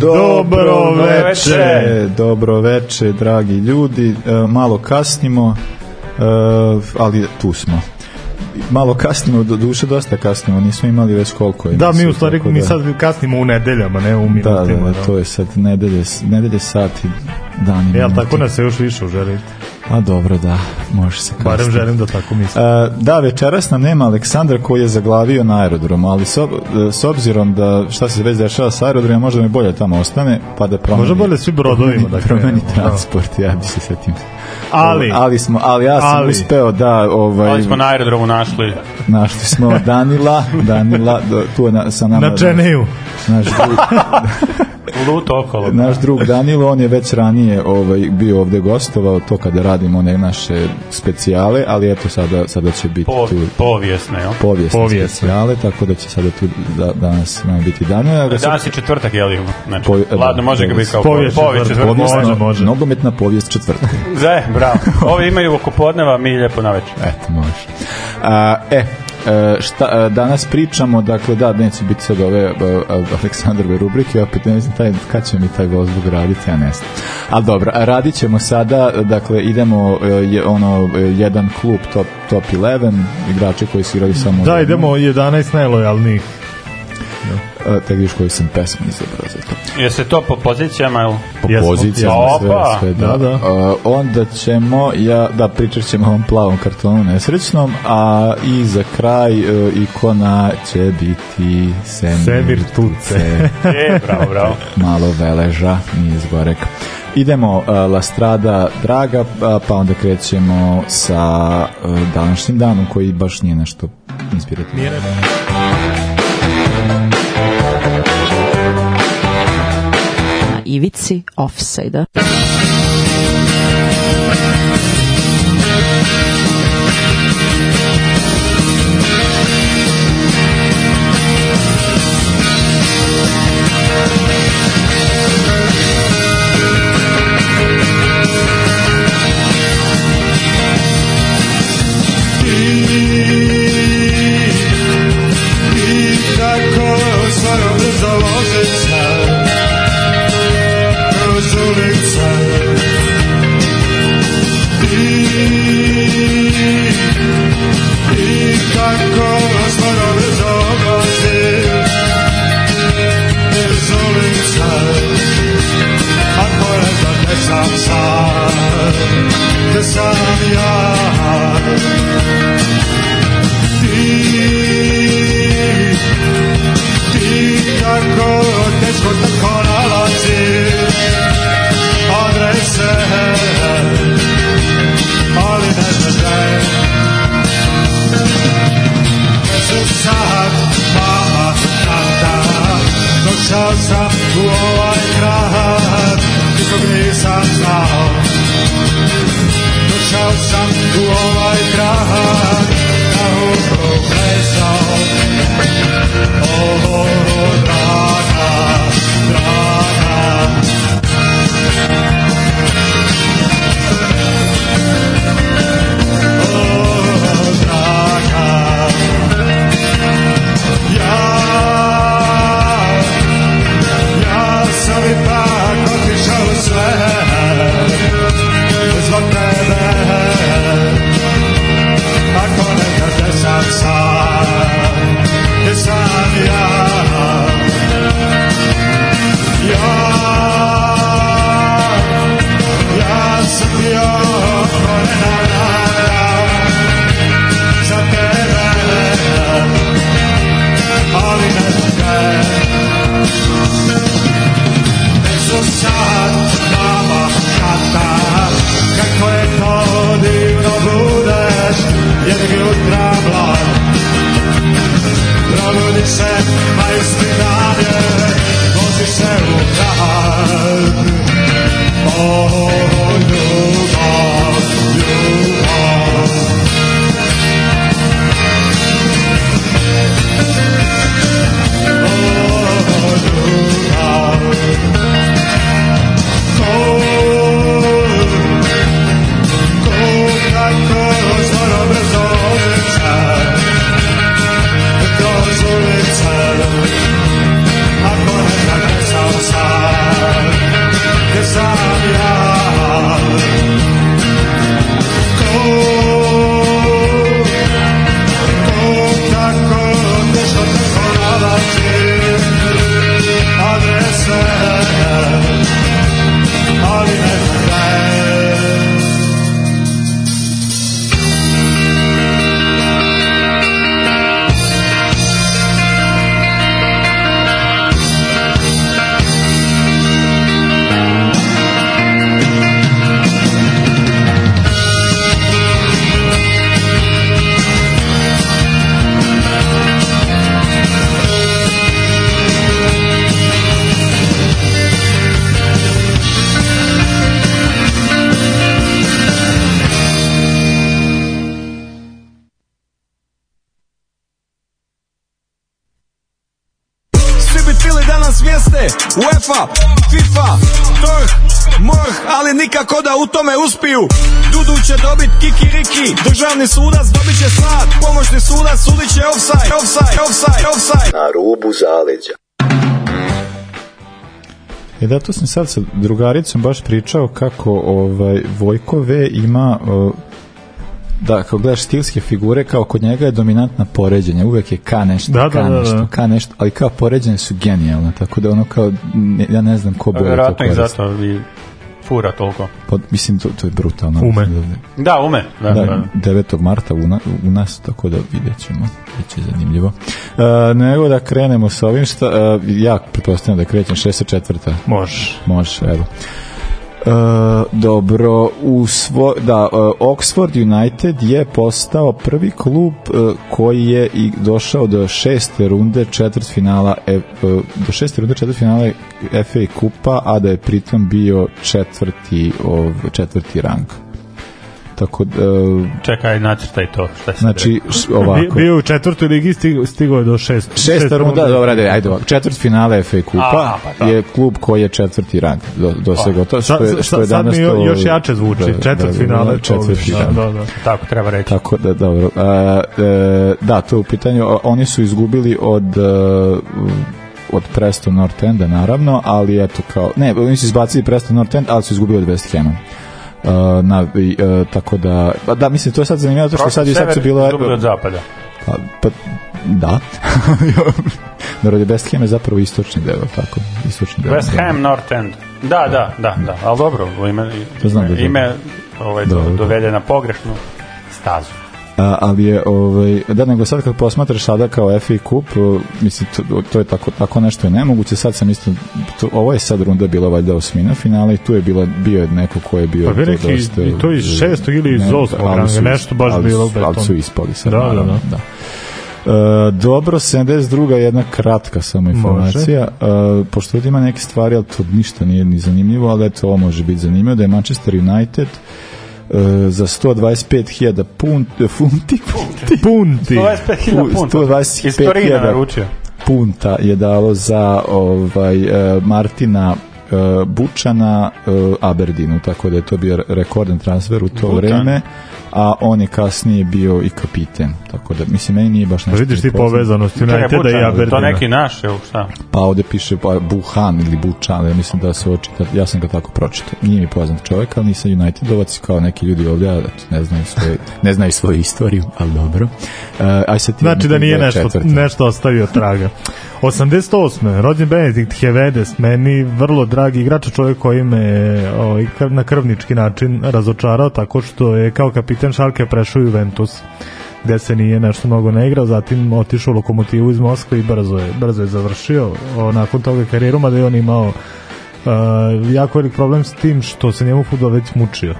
Dobro veče, dobro veče, dragi ljudi. E, malo kasnimo, e, ali tu smo malo kasnimo, do duše dosta kasnimo, nismo imali već koliko Da, mi u stvari mi da. sad kasnimo u nedeljama, ne u da, da, minutima. Da, da, da, to je sad nedelje, nedelje sati, dani. Jel, tako nas se još više uželite? A pa dobro, da, može se kasnije. Barem želim da tako mislim. E, da, večeras nam nema Aleksandra koji je zaglavio na aerodromu, ali s, ob, e, s obzirom da šta se već dešava sa aerodromom, možda mi bolje tamo ostane, pa da promeni... Možda bolje svi brodovima dakle, da promeni transport, ja bi se setim. Ali, ali smo, ali ja sam ali, uspeo da ovaj ali smo na aerodromu našli. Našli smo Danila, Danila tu na, sa nama. Na Čeneju. Naš drug, Pluto okolo. Naš drug Danilo, on je već ranije ovaj, bio ovde gostovao, to kada radimo one naše specijale, ali eto sada, sada će biti po, tu... Povijesne, jo? Povijesne, povijesne, specijale, tako da će sada tu da, danas nam biti Danilo. Ja da danas je četvrtak, je li? Znači, po, ladno može ga biti kao povijest, povijest četvrtak. Povijest, može, može. Nogometna povijest četvrtak. Zve, da, bravo. Ovi imaju oko podneva, mi lijepo na večer. Eto, može. A, e, E, šta, e, danas pričamo, dakle da, neće biti sad ove e, Aleksandrove rubrike, opet ne znam taj, kad će mi taj Wolfsburg raditi, ja ne znam. Ali dobro, radit ćemo sada, dakle idemo je, ono, jedan klub top, top 11, igrači koji su igrali samo... Da, idemo 11 najlojalnijih tek vidiš koju sam pesmu izabrao za to. Jeste to po pozicijama ili? Po Jesmo. pozicijama, Opa. sve, sve da. da, da. Uh, onda ćemo, ja, da, pričat ćemo o ovom plavom kartonu nesrećnom, a i za kraj uh, ikona će biti Semir, Semir Tuce. e, bravo, bravo. Malo veleža, nije zgorek. Idemo uh, La Strada Draga, e, pa onda krećemo sa uh, današnjim danom koji baš nije nešto inspirativno. Nije nešto. ivici offside-a. tako da u tome uspiju Dudu će dobit kikiriki Državni sudac dobit će slad Pomoćni sudac sudit će offside, offside, offside, offside Na rubu zaleđa E da, to sam sad sa drugaricom baš pričao kako ovaj, Vojko V ima da, kao gledaš stilske figure, kao kod njega je dominantna poređenje, uvek je ka nešto, da, da ka da, da. nešto, da, da. ka nešto, ali kao poređenje su genijalne, tako da ono kao, ja ne znam ko bi to koristio. Vjerojatno i zato, fura toliko. Pa, mislim, to, to je brutalno. Ume. Da, ume. Da, da, da. 9. marta u, na, u nas, tako da vidjet ćemo. Biće zanimljivo. E, nego da krenemo sa ovim što... e, ja pretpostavljam da krećem 64. Može. Može, evo. E, dobro, u svo, da, e, Oxford United je postao prvi klub e, koji je i došao do šeste runde četvrtfinala do šeste runde četvrtfinala FA Kupa, a da je pritom bio četvrti, ov, četvrti rang. Tako da, uh, Čekaj, nacrtaj to. Šta si znači, rekao? ovako. Bio u četvrtoj ligi, stigao je do šest. Šesta, šesta runda, da, dobra, da, ajde ovako. Četvrt finale FA Kupa A, pa, da. je klub koji je četvrti rang do, do svega. Pa. To što je, što je sad danas sad mi to, još jače zvuči, da, četvrt da, da finale. Da, četvrt finale. Da, da, da. Tako treba reći. Tako da, dobro. A, e, da, to je u pitanju. Oni su izgubili od... A, e, od Preston North Enda naravno, ali eto kao, ne, oni su izbacili Preston North End, ali su izgubili od West Hama. E, na, e, tako da, pa da, mislim, to je sad zanimljivo, to što sad i sad su bilo... Prošli od zapada. Pa, pa da. Narod je West Ham je zapravo istočni deo, tako? Istočni deo. West Ham, North End. Da, da, da, da. al dobro, ime, ime, ime ovaj, do, da, da, da. dovede na pogrešnu stazu ali je, ovaj, da nego sad kad posmatraš sada kao FA Cup, mislim, to, to je tako, tako nešto je nemoguće, sad sam isto, to, ovo je sad runda bila valjda osmina finala i tu je bila, bio je neko ko je bio... Pa to dosta, i to iz šestog ili iz ne, osmog ranga, nešto baš ali, bilo. Da ali su ispali sad, da, da, naravno, da. da. da. E, dobro, 72. jedna kratka samo informacija. E, pošto ima neke stvari, ali to ništa nije ni zanimljivo, ali eto, ovo može biti zanimljivo, da je Manchester United uh, E, za 125.000 punt, funti, punti, punti, 125.000 punta. 125.000 naručio. Punta je dalo za ovaj e, Martina e, Bučana Aberdinu tako da je to bio rekordan transfer u to Butan. vreme a on je kasnije bio i kapiten. Tako da, mislim, meni nije baš pa nešto... Pa vidiš ti povezanost Uniteda i Aberdeena. To neki naš, evo šta? Pa ovde piše pa, Buhan ili Bučan, ja mislim da se očita, ja sam ga tako pročitao. Nije mi poznat čovjek, ali nisam Unitedovac kao neki ljudi ovdje, a ne znaju, svoje, ne znaju svoju istoriju, ali dobro. Uh, aj sad ti znači da nije nešto, četvrta. nešto ostavio traga. 88. Rođen Benedikt Hevedes, meni vrlo dragi igrač, čovjek koji me ovaj, na krvnički način razočarao tako što je kao kapitan kapitan Šalke prešao Juventus gde se nije nešto mnogo ne igrao, zatim otišao u lokomotivu iz Moskve i brzo je, brzo je završio o, nakon toga karijeru, mada je on imao uh, jako velik problem s tim što se njemu futbol već mučio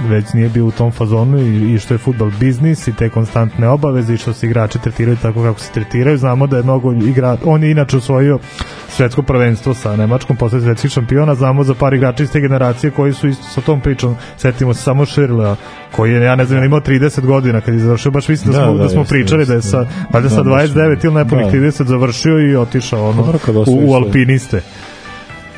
već nije bio u tom fazonu i, i što je futbal biznis i te konstantne obaveze i što se igrače tretiraju tako kako se tretiraju. Znamo da je mnogo igra, on je inače osvojio svetsko prvenstvo sa Nemačkom, posle svetskih šampiona, znamo za par igrača iz te generacije koji su isto sa tom pričom, setimo se samo Širla, koji je, ja ne znam, imao 30 godina kad je završio, baš mislim da, da smo, da, da smo jeste, pričali jeste, da je sa, valjda da, sa 29 ili nepunih da. 30 završio i otišao ono, pa u, u alpiniste. Da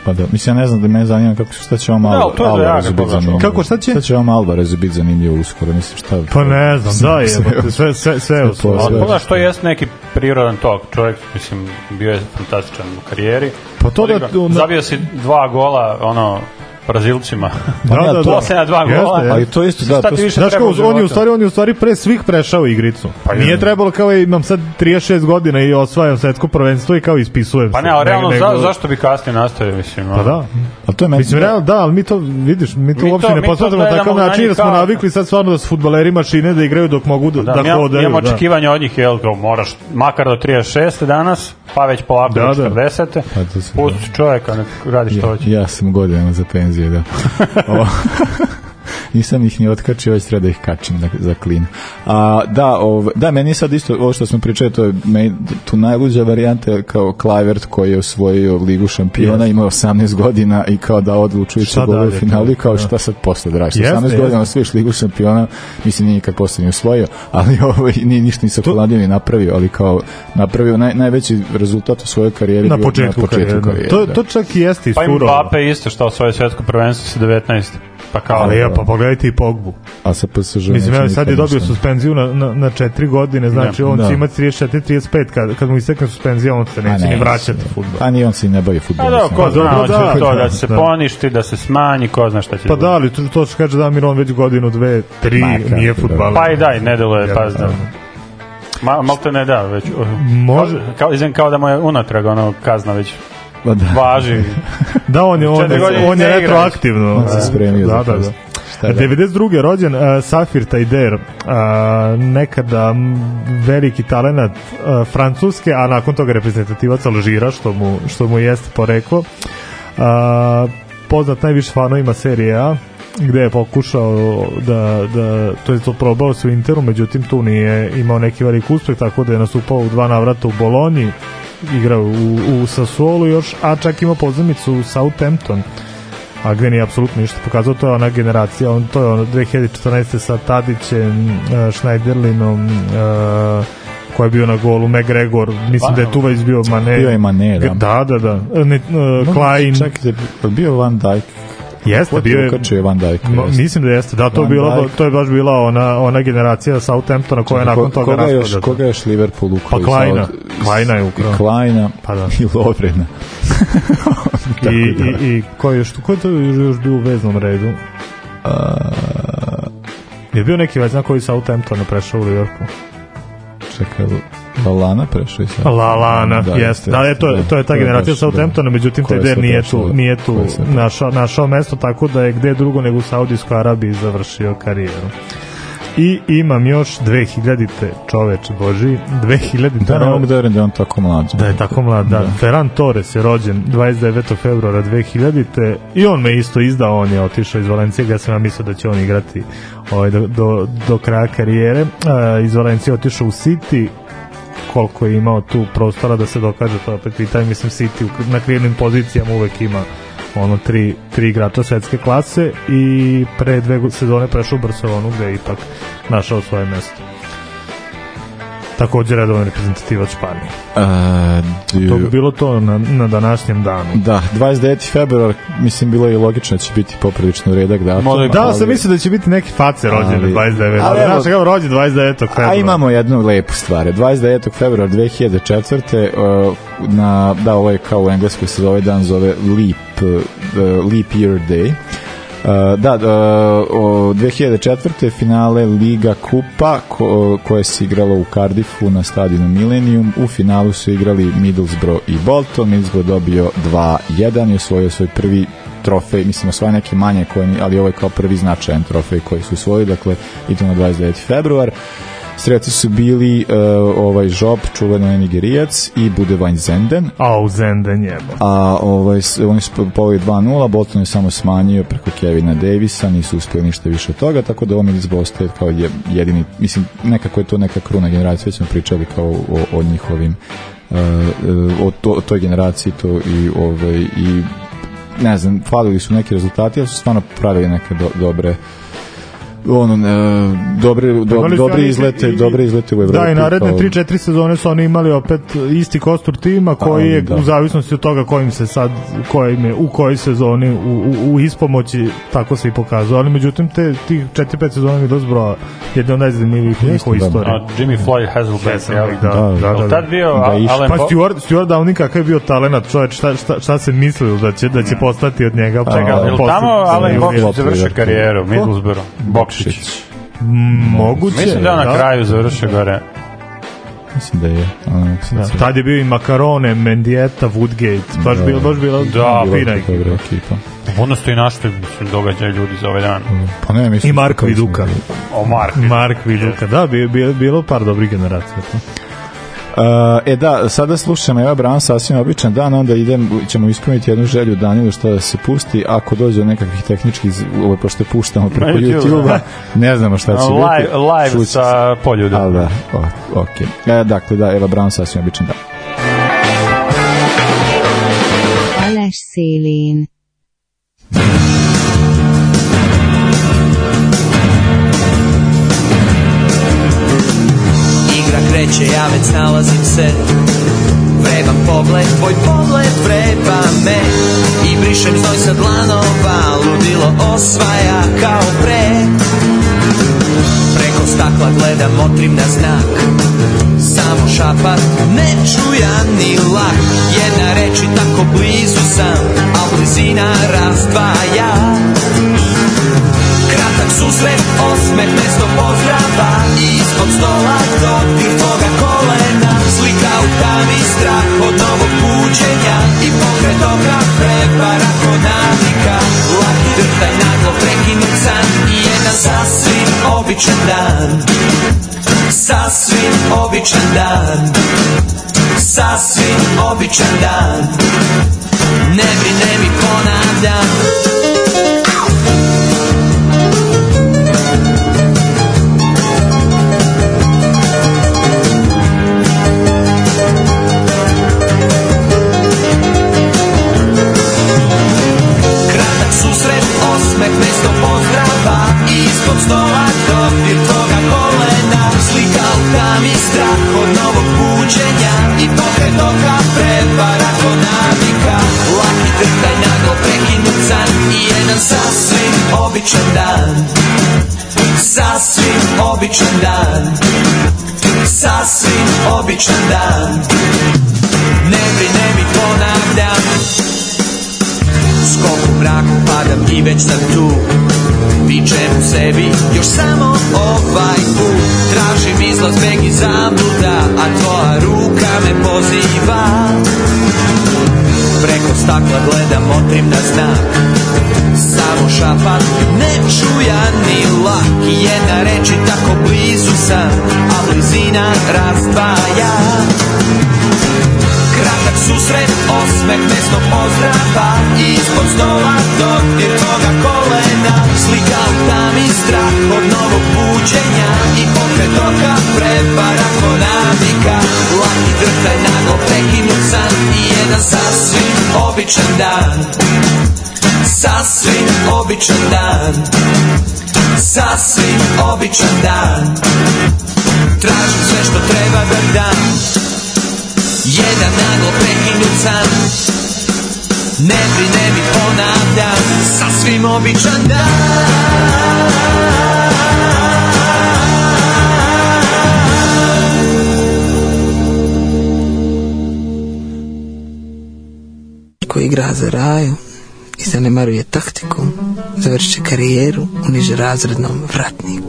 Pa ispada. Mislim, ja ne znam da me zanima kako, šta će vam da, Al Alvarez biti zanimljivo. Kako, šta će? Šta će vam Alvarez biti zanimljivo uskoro, mislim, šta? Pa ne znam, da je, sve, sve, sve, sve u svoj. Odpuna što jeste neki prirodan tok. Čovjek, mislim, bio je fantastičan u karijeri. Pa to da... Zabio si dva gola, ono, Brazilcima. Pa da, da, da. To da. se na dva gola. Jeste, pa i to isto, da. Šta ti znaš kao, on je u stvari, on je u stvari pre svih prešao igricu. Pa Nije trebalo kao imam sad 36 godina i osvajam svetsko prvenstvo i kao ispisujem Pa ne, ali realno, nego... za, zašto bi kasnije nastavio, mislim. Pa da. A to je meni. Mislim, realno, da, ali mi to, vidiš, mi to mi uopšte to, ne posmatramo na takav način, jer smo navikli sad stvarno da su futbalerima čine da igraju dok mogu da, pa da, da hodaju. Imamo da. očekivanja od njih, jel, kao moraš makar do 36 danas, pa već polako do 40. Pusti čoveka, radi što hoće. Ja sam godinama za penziju 觉得，哈哈哈哈哈。nisam ih ni otkačio, već treba da ih kačim za, za klin. A, da, ov, da, meni sad isto, ovo što smo pričali, to je me, tu najluđa varijanta kao Klavert koji je osvojio Ligu šampiona, yes. imao 18 godina i kao da odlučujući gol u finalu da, kao da. šta sad posle da Yes, 18 yes. godina osvojiš Ligu šampiona, mislim nije nikad posle ni osvojio, ali ovaj, ni, ništa ni sa Holandijom ni napravio, ali kao napravio naj, najveći rezultat u svojoj karijeri na početku, na početku karijere. Da. karijere. To, da. to čak i jeste Pa i Mbappe isto što osvoje svetsko prvenstvo sa 19. Pa kao, ali pa da, da. pogledajte i Pogbu. A sa PSG Mislim, ja, znači, sad je dobio suspenziju na, na, na četiri godine, znači da, on da. će imati 34-35, kad, kad mu istekne suspenzija, on se neće ne, ni vraćati u futbol. Pa ni on se i ne bavi futbolom. A pa da, ko zna, pa da, da, to da se da. poništi, da se smanji, ko zna šta će. Pa da, ali to, to se kaže da on već godinu, dve, tri, Maka, nije futbal. Pa i daj, ne deluje, pa znam. Ma, malo te ne da, već. Uh, Može. Kao, kao, kao da mu je unatrag ono kazna već Pa da. Važi. da, on je, on, je, on je retroaktivno. On se spremio da, da, da, da. 92. Da? rođen uh, Safir Taider, uh, nekada veliki talenat uh, francuske, a nakon toga reprezentativac Alžira, što mu, što mu jeste poreklo. Uh, poznat najviše fanovima serije A, gde je pokušao da, da to je to probao se u Interu, međutim tu nije imao neki veliki uspeh, tako da je nastupao u dva navrata u Bolonji, igrao u, u Sassuolu još, a čak ima pozamicu u Southampton a gde nije apsolutno ništa pokazao, to je ona generacija, on, to je ono 2014. sa Tadićem, e, Schneiderlinom, uh, e, ko je bio na golu, McGregor, mislim pa, da je pa, Tuva izbio Mane. Bio je Mane, da. E, da, da, da. Ne, uh, no, Klein. Čak pa je bio Van Dijk Jeste, bio je ukačio Van Dijk. Mislim da jeste, da to je bila to je baš bila ona ona generacija Southamptona koja je nakon toga koga je da. koga je Liverpool ukrao? Pa Kleina, Kleina je ukrao. Kleina pa da. i Lovrena. I, i, da. i ko je, što, ko je to još bio u veznom redu? Je bio neki vezan koji sa Southamptona prešao u Liverpool? Čekaj, Lalana prešao i sad. Lalana, da, jeste. Da, je, to, da, to je ta generacija da. Southamptona, međutim taj TD nije tu, nije tu našao, našao mesto, tako da je gde drugo nego u Saudijskoj Arabiji završio karijeru. I imam još 2000-te čoveče Boži, 2000-te... Da, ne mogu da verujem da je on tako mlad. Da je tako mlad, da. da. Ferran Torres je rođen 29. februara 2000-te i on me isto izdao, on je otišao iz Valencije, ja sam ja mislio da će on igrati ovaj, do, do, do kraja karijere. Uh, iz Valencije otišao u City, koliko je imao tu prostora da se dokaže to opet i taj mislim City na krivnim pozicijama uvek ima ono tri, tri igrača svetske klase i pre dve sezone prešao u Barcelonu gde je ipak našao svoje mesto takođe redovan reprezentativac Španije. Uh, to bi bilo to na, na današnjem danu. Da, 29. februar, mislim, bilo je logično da će biti poprilično redak datum. Moli, da, ali... sam mislio da će biti neki face rođene 29. Ali, ali, znaš, kao rođen 29. februara. A imamo jednu lepu stvar. 29. februar 2004. Uh, e, na, da, ovo je kao u engleskoj se zove dan zove Leap, uh, Leap Year Day. Uh, da, da, o, 2004. finale Liga Kupa ko, koje se igralo u Cardiffu na stadionu Millennium. U finalu su igrali Middlesbrough i Bolton. Middlesbrough dobio 2-1 i osvojio svoj prvi trofej, mislim osvaja neke manje koje, ali ovo je kao prvi značajan trofej koji su osvojili, dakle idemo na 29. februar. Sreti su bili uh, ovaj Žop, čuveno Nigerijac i Budevanj Zenden. A u Zenden je. A ovaj, oni su poveli 2-0, Bolton je samo smanjio preko Kevina Davisa, nisu uspeli ništa više od toga, tako da ovo Middlesbrough ostaje kao je, jedini, mislim, nekako je to neka kruna generacija, već smo pričali kao o, o njihovim uh, o, to, o toj generaciji to i ovaj i ne znam, falili su neki rezultati, ali su stvarno pravili neke do, dobre uh, ono e, dobre do, dobri dobri izlete, i, dobre izlete u Evropi. Da, i naredne 3-4 sezone su oni imali opet isti kostur tima koji je da. u zavisnosti od toga kojim se sad kojim je u kojoj sezoni u, u, u ispomoći tako se i pokazao, ali međutim te tih 4-5 sezona mi dozbro jedne od najzanimljivijih u njihovoj istoriji. A Jimmy Floyd Hasselbeck, ja, da, da, da, da, tad bio da, Alan pa Stuart, Stuart Downing kakav je bio talenat, čovjek, šta, šta, šta se mislio da će da će postati od njega, pa tamo Alan Boxić završio karijeru Middlesbrough. Box Vučić. Moguće. Mislim da na da. kraju završe gore. Mislim da je. Da. da. Tad je bio i Makarone, Mendieta, Woodgate. Baš da. bilo, baš bilo. Da, fina ekipa. Ono i našto, mislim, događaj ljudi za ovaj dan. Mm, pa ne, mislim. I Marko Viduka. O, Mark. Mark Viduka, da, bilo, bilo par dobrih generacija e da, sada slušam Eva Braun sasvim običan dan, onda idem, ćemo ispuniti jednu želju Danilu što da se pusti, ako dođe do nekakvih tehničkih, ovo, pošto puštamo preko YouTube-a, ne znamo šta će live, biti. Live sa poljuda. Ali da, o, ok. E, dakle, da, Eva Braun sasvim običan dan. Aleš Selin. sreće ja već nalazim se Vrebam pogled, tvoj pogled vreba me I brišem znoj sa dlanova, ludilo osvaja kao pre Preko stakla gledam, motrim na znak Samo šapat, ne čujan ni lak Jedna reč i tako blizu sam, a blizina razdvaja kratak susret, osmet mesto pozdrava Ispod stola dodir tvoga kolena Slika u tami strah od novog puđenja I pokret ogra prepara ko navika Laki drtaj naglo prekinut san I jedan sasvim običan dan Sasvim običan dan Sasvim običan dan Ne bi, ne bi ponavljam Kod stola dodir toga kolena Slika u da tami strah od novog buđenja I pokret oka prevara konamika Laki trtaj naglo prekinut san I jedan sasvim običan dan Sasvim običan dan Sasvim običan dan Ne brinemi konamika mraku padam i već sam tu Vičem u sebi još samo ovaj put Tražim izlaz beg i zabluda A tvoja ruka me poziva Preko stakla gledam, otrim na znak Samo šapat, ne čuja ni lak Jedna reči tako blizu sam A blizina razdvaja Kratak susret, osmeh mesto pozdrava Ispod stola do dirkoga kolena Slika u tami strah od novog buđenja I pokret roka prepara konavika Laki drhtaj naglo prekinut san I jedan sasvim običan dan Sasvim običan dan Sasvim običan dan Tražim sve što treba da dam Jedan naglo prekinut san Ne brine mi ponavljam Sasvim običan dan Ko igra za raju i zanemaruje taktiku, završit će karijeru u niže razrednom vratniku.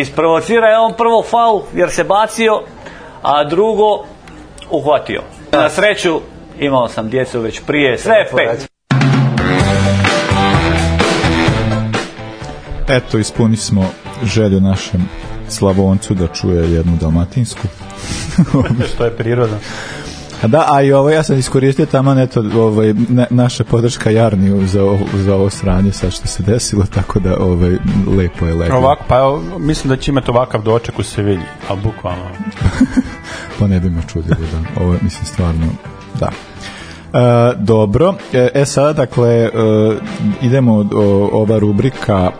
isprovocira je on prvo faul jer se bacio, a drugo uhvatio. Na sreću imao sam djecu već prije, sve je pet. Eto, ispuni smo želju našem Slavoncu da čuje jednu dalmatinsku. Što je prirodno. Da, a i ovo ja sam iskoristio tamo neto ovaj, na, naša podrška Jarniju za za ovo sranje sa što se desilo, tako da ovaj, lepo je lepo. Ovako, pa mislim da će imati ovakav doček u Sevilji, ali bukvalno. pa ne bi me čudilo, da. Ovo mislim stvarno, da. E, dobro, e, e sada dakle e, idemo o, ova rubrika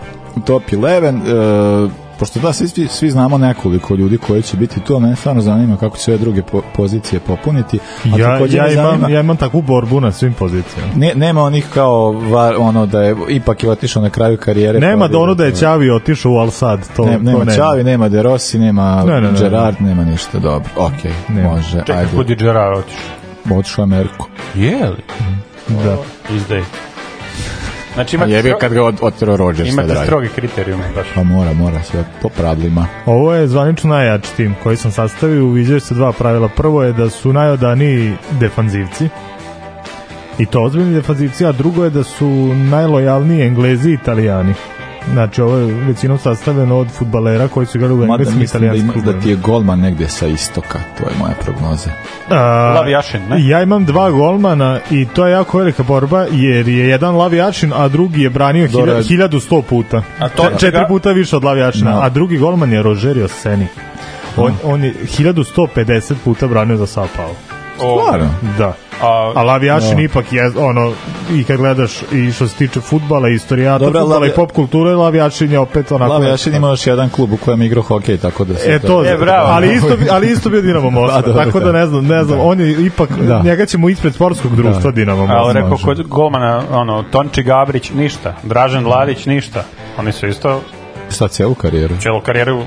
Top 11 e, pošto da svi, svi znamo nekoliko ljudi koji će biti tu, mene stvarno zanima kako će sve druge po, pozicije popuniti. A ja, ja, imam, zanima, ja imam takvu borbu na svim pozicijama. Ne, nema onih kao var, ono da je ipak je otišao na kraju karijere. Nema da ono da je Ćavi otišao u Alsad. To, ne, nema to nema. Čavi, nema De Rossi, nema ne, ne, ne, Gerard, nema ništa. Dobro, okej, okay, nema. može. Čekaj, kod je Gerard otišao? Otišao je Merko. Je li? Da. Izdej. Znači imate jebi kad ga od, otro Rodgers Imate dragi. Da stroge kriterijume baš. Pa mora, mora sve po pravilima. Ovo je zvanično najjači tim koji sam sastavio, uviđaju se dva pravila. Prvo je da su najodani defanzivci. I to ozbiljni defanzivci, a drugo je da su najlojalniji Englezi i Italijani. Znači, ovo je većinom sastavljeno od futbalera koji su igrali u engleskim i italijanskim klubima. Da, da ti je golman negde sa istoka, to je moja prognoza. A, Lavijašin, ne? Ja imam dva golmana i to je jako velika borba, jer je jedan Lavijašin, a drugi je branio Dora, 1100 puta. A to Četiri čega? puta više od Lavijašina, no. a drugi golman je Rogerio Seni. On, on je 1150 puta branio za Sao Paulo. O, Stvarno? Da. A, ali avijašin no. Da. ipak je, ono, i kad gledaš i što se tiče futbala, istorijata Dobra, futbala lavi... i pop kulture, Lavijašin je opet onako... Lavijašin ima još jedan klub u kojem igra hokej, tako da... Se e, to, je, bravo. Ali isto, ali isto bio Dinamo Moskva, da, dobro, da, da, tako da ne znam, ne znam, da. on je ipak, da. njega ćemo ispred sportskog društva da. Dinamo Moskva. Ali rekao, kod golmana, ono, Tonči Gabrić, ništa, Dražen Vladić, ništa. Oni su isto... Sad celu karijeru. Celu karijeru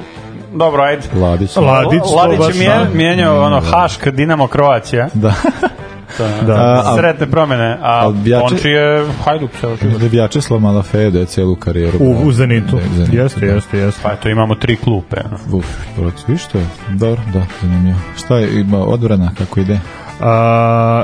dobro, ajde. Ladić. Ladić, Ladić je mijenjao, da. mijenjao ono, da. Hašk, Dinamo, Kroacija. Da. Da. da. A, Sretne promene, a, a Bjače, Bonči je Hajduk ceo život. Ali Vjačeslav Malafede celu karijeru. U, u Zenitu. Da, Zenitu. Jeste, da. jeste, jeste. Pa eto, imamo tri klupe. Uf, protiv, što je? Dobro, da, zanimljivo. Šta je, ima odbrana, kako ide? A,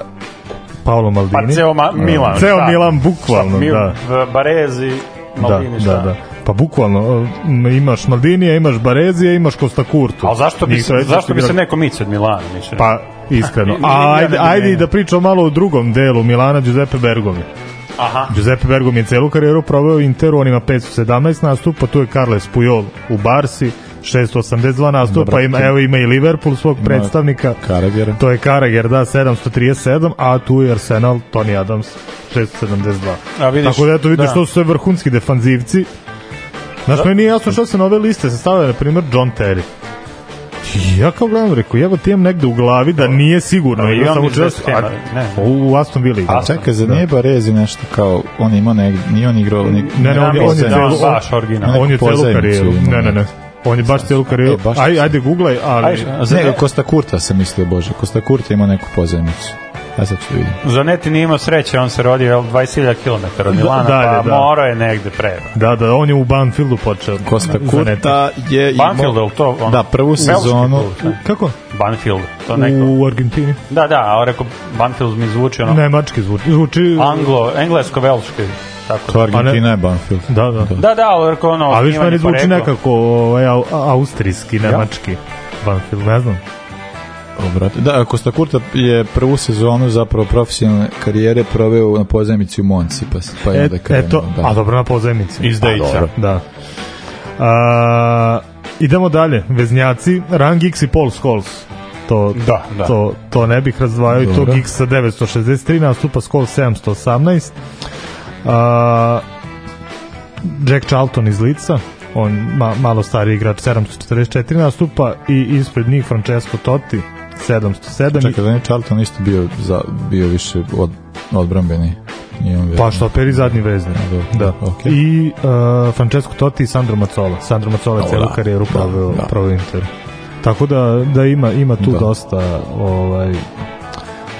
Paolo pa Maldini. Pa ceo ma, Milan. Ceo da. Milan, bukvalno, šta, Mil, da. Barezi, Maldini, da, šta? Da, da. Pa bukvalno, e, imaš Maldinija, imaš Barezija, imaš Costa Curtu. A zašto bi, se, da zašto bi se neko mici od Milana? Miče? Pa, iskreno. A, ajde, ajde da pričam malo o drugom delu Milana Giuseppe Bergomi. Aha. Giuseppe Bergomi je celu karijeru proveo Interu, on ima 517 nastupa, tu je Carles Puyol u Barsi, 682 nastupa, ima, evo ima i Liverpool svog predstavnika. Karager. To je Karager, da, 737, a tu je Arsenal, Tony Adams, 672. A vidiš, Tako da eto vidiš, da. to su sve vrhunski defanzivci Znaš, meni nije jasno što se na ove liste se stavlja, na primjer, John Terry. I ja kao gledam, rekao, jebo ti imam negde u glavi da nije sigurno. Ja sam da učest, a, pa u Aston Villa igra. A čekaj, za da. nije Barezi nešto kao, on ima negde, nije on igrao negde. Ne, ne, on, on je celu, baš original. On je celu karijeru. Ne, ne, ne. On je baš celu karijeru. Aj, ajde, googlaj, ali... Ajde, ne, Kosta Kurta sam mislio, Bože. Kosta Kurta ima neku pozemicu. Pa sad ću da vidim. Zanetti nije imao sreće, on se rodio 20.000 km od da, Milana, da, dalje, pa da. morao je negde pre. Da, da, on je u Banfieldu počeo. Kosta Kurta je imao... Banfield, je to on? Da, prvu sezonu... U, da. kako? Banfield. To neko... U Argentini. Da, da, a reko, Banfield mi zvuči ono... Nemački zvuči. zvuči... Anglo, englesko-velški tako to Argentina je Banfield. Da, da. Da, da, ali ono... A viš meni zvuči nekako ovaj, austrijski, nemački. Ja? Banfield, ne znam obratio. Da, Kosta Kurta je prvu sezonu zapravo profesionalne karijere proveo na pozemici u Monci, pa, pa je e, onda krenuo. Eto, da. a dobro na pozemici. Iz Dejića, da. A, idemo dalje, veznjaci, Rang X i Paul Scholes. To, da, da. to, to ne bih razdvajao i tog X sa 963, nastupa Scholes 718. A, Jack Charlton iz Lica, on ma, malo stari igrač, 744 nastupa i ispred njih Francesco Totti, 707. Čekaj, da nije Charlton isto bio, za, bio više od, odbrambeni. Pa što peri zadnji vezni. Da. da. da. Okay. I uh, Francesco Totti i Sandro Mazzola. Sandro Mazzola je celu da. karijeru da, proveo, da. proveo Inter. Tako da, da ima, ima tu da. dosta ovaj,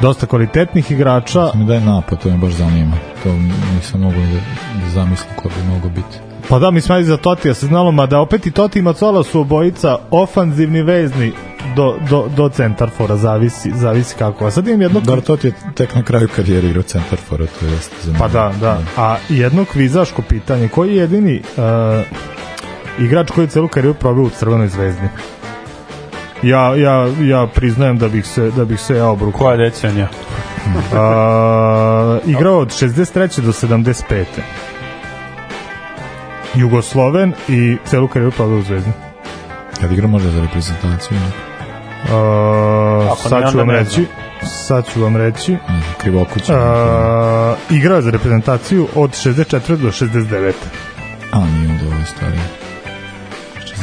dosta kvalitetnih igrača. Da mi daj napad, to me baš zanima. To nisam mogu da, da zamislim ko bi mogo biti. Pa da, mi smo za Totija se znalo, mada opet i Toti i Macola su obojica ofanzivni vezni do, do, do centarfora, zavisi, zavisi kako. A sad imam jedno... Dar to ti je tek na kraju karijere igrao centarfora, to jeste zanimljivo. Pa da, da, da. A jedno kvizaško pitanje, koji je jedini uh, igrač koji je celu karijeru probio u Crvenoj zvezdi? Ja, ja, ja priznajem da bih se, da bih se ja obrukao. Koja decenija? uh, igrao od 63. do 75. Jugosloven i celu karijeru probio u Zvezdi. Kad igra može za reprezentaciju? Ne? Uh, sad ću vam reći sad ću vam mm, reći Krivokuć uh, igrao za reprezentaciju od 64 do 69 a nije on dovoljno stari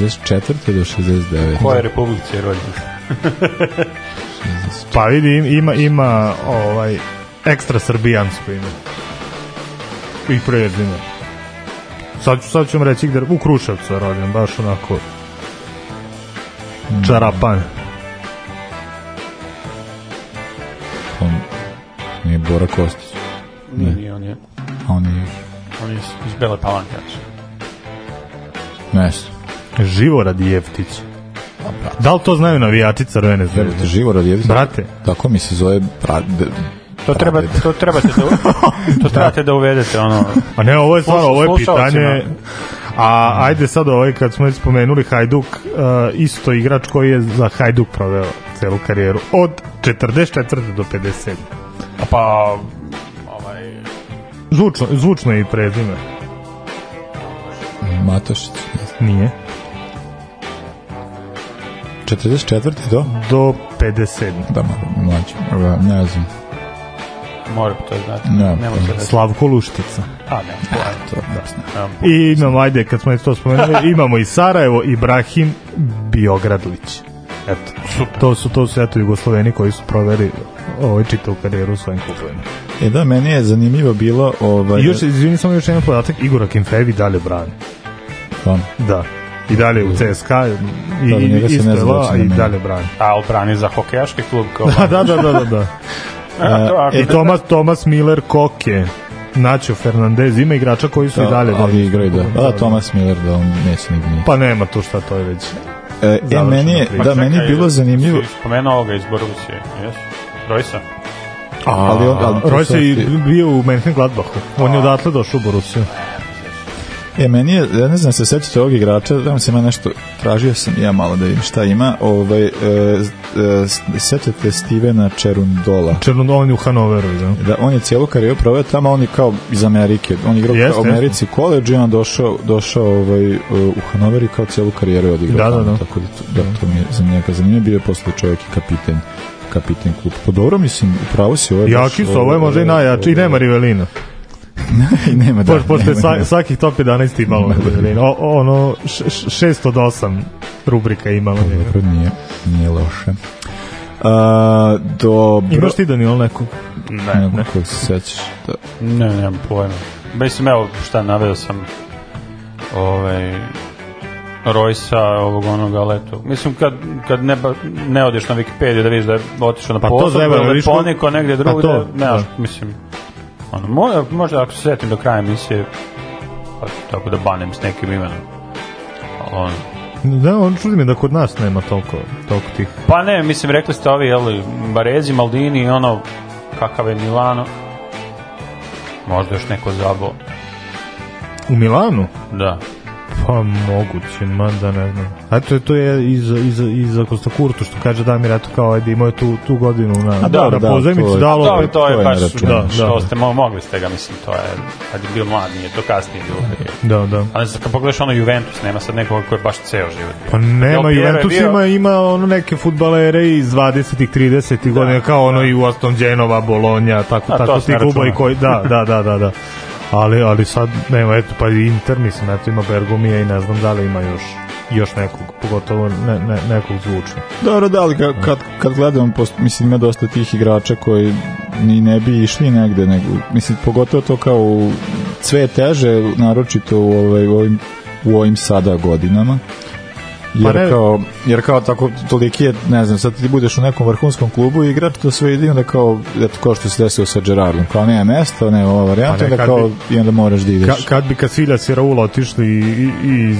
64 do 69 koja je republici je pa vidim ima, ima ovaj ekstra srbijansko ime i prezime sad ću, sad ću vam reći gde u Kruševcu je rođen baš onako mm. čarapan mm Bora Kostić. ne. nije, on je. A on je. On je iz Bele Palanke, znači. Nešto. Živo jeftić. Da li to znaju navijati Crvene zvezde? Brate, živo radi jeftić. Brate. Tako mi se zove pra, To treba da to trebate da to trebate da uvedete ono. A ne, ovo je stvarno ovo je pitanje. A ajde sad ovaj kad smo spomenuli Hajduk, uh, isto igrač koji je za Hajduk proveo celu karijeru od 44 do 57. Pa, ovaj... Zvučno, zvučno i prezime. Matošić. Nije. 44. do? Do 57. Da, malo mlađe. Ne znam. Moram to znati. Ne, ne da Slavko Luštica. A, ne. A, da, to, da. da. I imamo, ajde, kad smo to spomenuli, imamo i Sarajevo, Ibrahim Biogradlić. Eto, Super. to su, to su eto Jugosloveni koji su proveli ovaj čitavu karijeru u svojim klubovima. E da, meni je zanimljivo bilo... Ovaj... I još, izvini, samo još jedan podatak, Igora Kimfevi dalje brani. On. Da. I dalje u CSKA i, da, i, istrela, i dalje brani. A, obrani za hokejaški klub. Kao da, da, da, da, da. da. A, e, Tomas, Tomas Miller Koke, Nacho Fernandez, ima igrača koji su da, i dalje. Ali igraju, da. Da, da, Tomas Miller, da, on neće nigdje. Pa nema tu šta to je već. E, e meni je, da, meni je bilo zanimljivo. Spomenuo ga iz Borusije, jesu? Rojsa. A, ali on, ali Rojsa je bio u Mönchengladbachu. On je odatle došao u Borusiju. Da e, meni je, ja ne znam se sećate ovog igrača, da se ima nešto, tražio sam ja malo da vidim šta ima, ovaj, e, e, sećate Stevena Čerundola. Čerundola je u Hanoveru, da. Da, on je cijelu karijeru proveo tamo, on je kao iz Amerike, on je igrao jest, u Americi koleđ i on došao, došao ovaj, e, u Hanover i kao cijelu karijeru je odigrao. Da, da, da. Tako da, to, da, da, to mi je za njega zanimljivo, bio je posle čovjek i kapiten kapiten klub. Pa dobro, mislim, upravo si ovaj... je... Jaki su, ovo je možda i najjači, i nema Rivelina. I nema, da. Pošto, pošto je sa, svakih top 11 imalo da. Rivelina. ono, 6 od 8 rubrika imalo. dobro, nije, nije loše. A, dobro. Imaš ti Daniel nekog? Ne, ne. Nekog se sećaš. Da. Ne, nemam pojma. Mislim, evo šta naveo sam ovaj, Rojsa, ovog onoga letu. Mislim, kad, kad ne, ne odeš na Wikipediju da vidiš da je otišao na pa posao, da je poniko negde drugde, pa da, da. ne, da. mislim, ono, možda, možda ako se setim do kraja emisije, pa tako da banem s nekim imenom. On, Da, on čudi me da kod nas nema toliko, toliko tih. Pa ne, mislim, rekli ste ovi, jel, Barezi, Maldini, ono, kakav je Milano. Možda još neko zabo. U Milanu? Da. Pa moguće, mada ne znam. A to, to je iz, iz, iz Kosta Kurtu što kaže Damir, eto kao ajde imao je tu, tu godinu na, A, da, na da, pozajmicu, da, dalo. Da, to je, to je baš da, da, što ste mo mogli ste ga, mislim, to je, kad je bio mlad, nije to kasnije bilo. Da, da. Ali kad pogledaš ono Juventus, nema sad nekoga koji je baš ceo život. Pa nema, Del Juventus bio... ima, ima ono neke futbalere iz 20-ih, 30-ih da, godina, kao ono da. i u Aston Genova, Bolonja, tako, A, tako ti klubovi koji, da, da, da, da. da. ali, ali sad, nema, eto, pa Inter, mislim, eto ima Bergomija i ne znam da li ima još još nekog, pogotovo ne, ne, nekog zvučnog. Dobro, da, ali kad, kad, gledam, post, mislim, ima dosta tih igrača koji ni ne bi išli negde, nego, mislim, pogotovo to kao u sve teže, naročito u, ovaj, u, ovim, u ovim sada godinama. Pa jer, pa kao, jer kao tako toliki je, ne znam, sad ti budeš u nekom vrhunskom klubu i igrač to da sve ide onda kao, eto kao što se desilo sa Gerardom, kao nema mesta, nema ova varijanta, pa ne, kao, bi, i onda moraš da ideš. Ka, kad bi Casillas i Raula otišli i, i, iz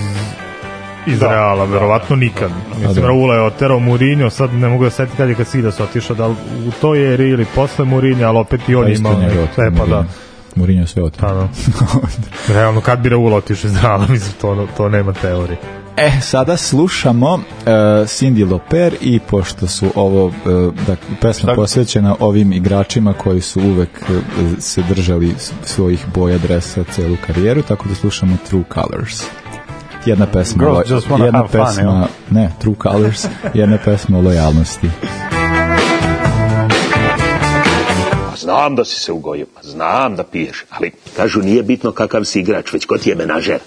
iz da, Reala, da. verovatno nikad. Mislim, da. Raula je oterao Mourinho, sad ne mogu da setim kad je Casillas otišao, da u to je ili posle Mourinho, ali opet i on pa imao. E, pa da. Mourinho sve otim. Pa, da. Realno, kad bi Raula otišao iz Reala, mislim, to, to nema teorije. E, sada slušamo uh, Cindy Loper i pošto su ovo uh, da, pesma Šta? posvećena ovim igračima koji su uvek uh, se držali svojih boja dresa celu karijeru, tako da slušamo True Colors. Jedna pesma, Girls just jedna pesma, fun, ne, True Colors, jedna pesma o lojalnosti. Znam da si se ugojio, znam da piješ, ali kažu nije bitno kakav si igrač, već ko ti je menažer.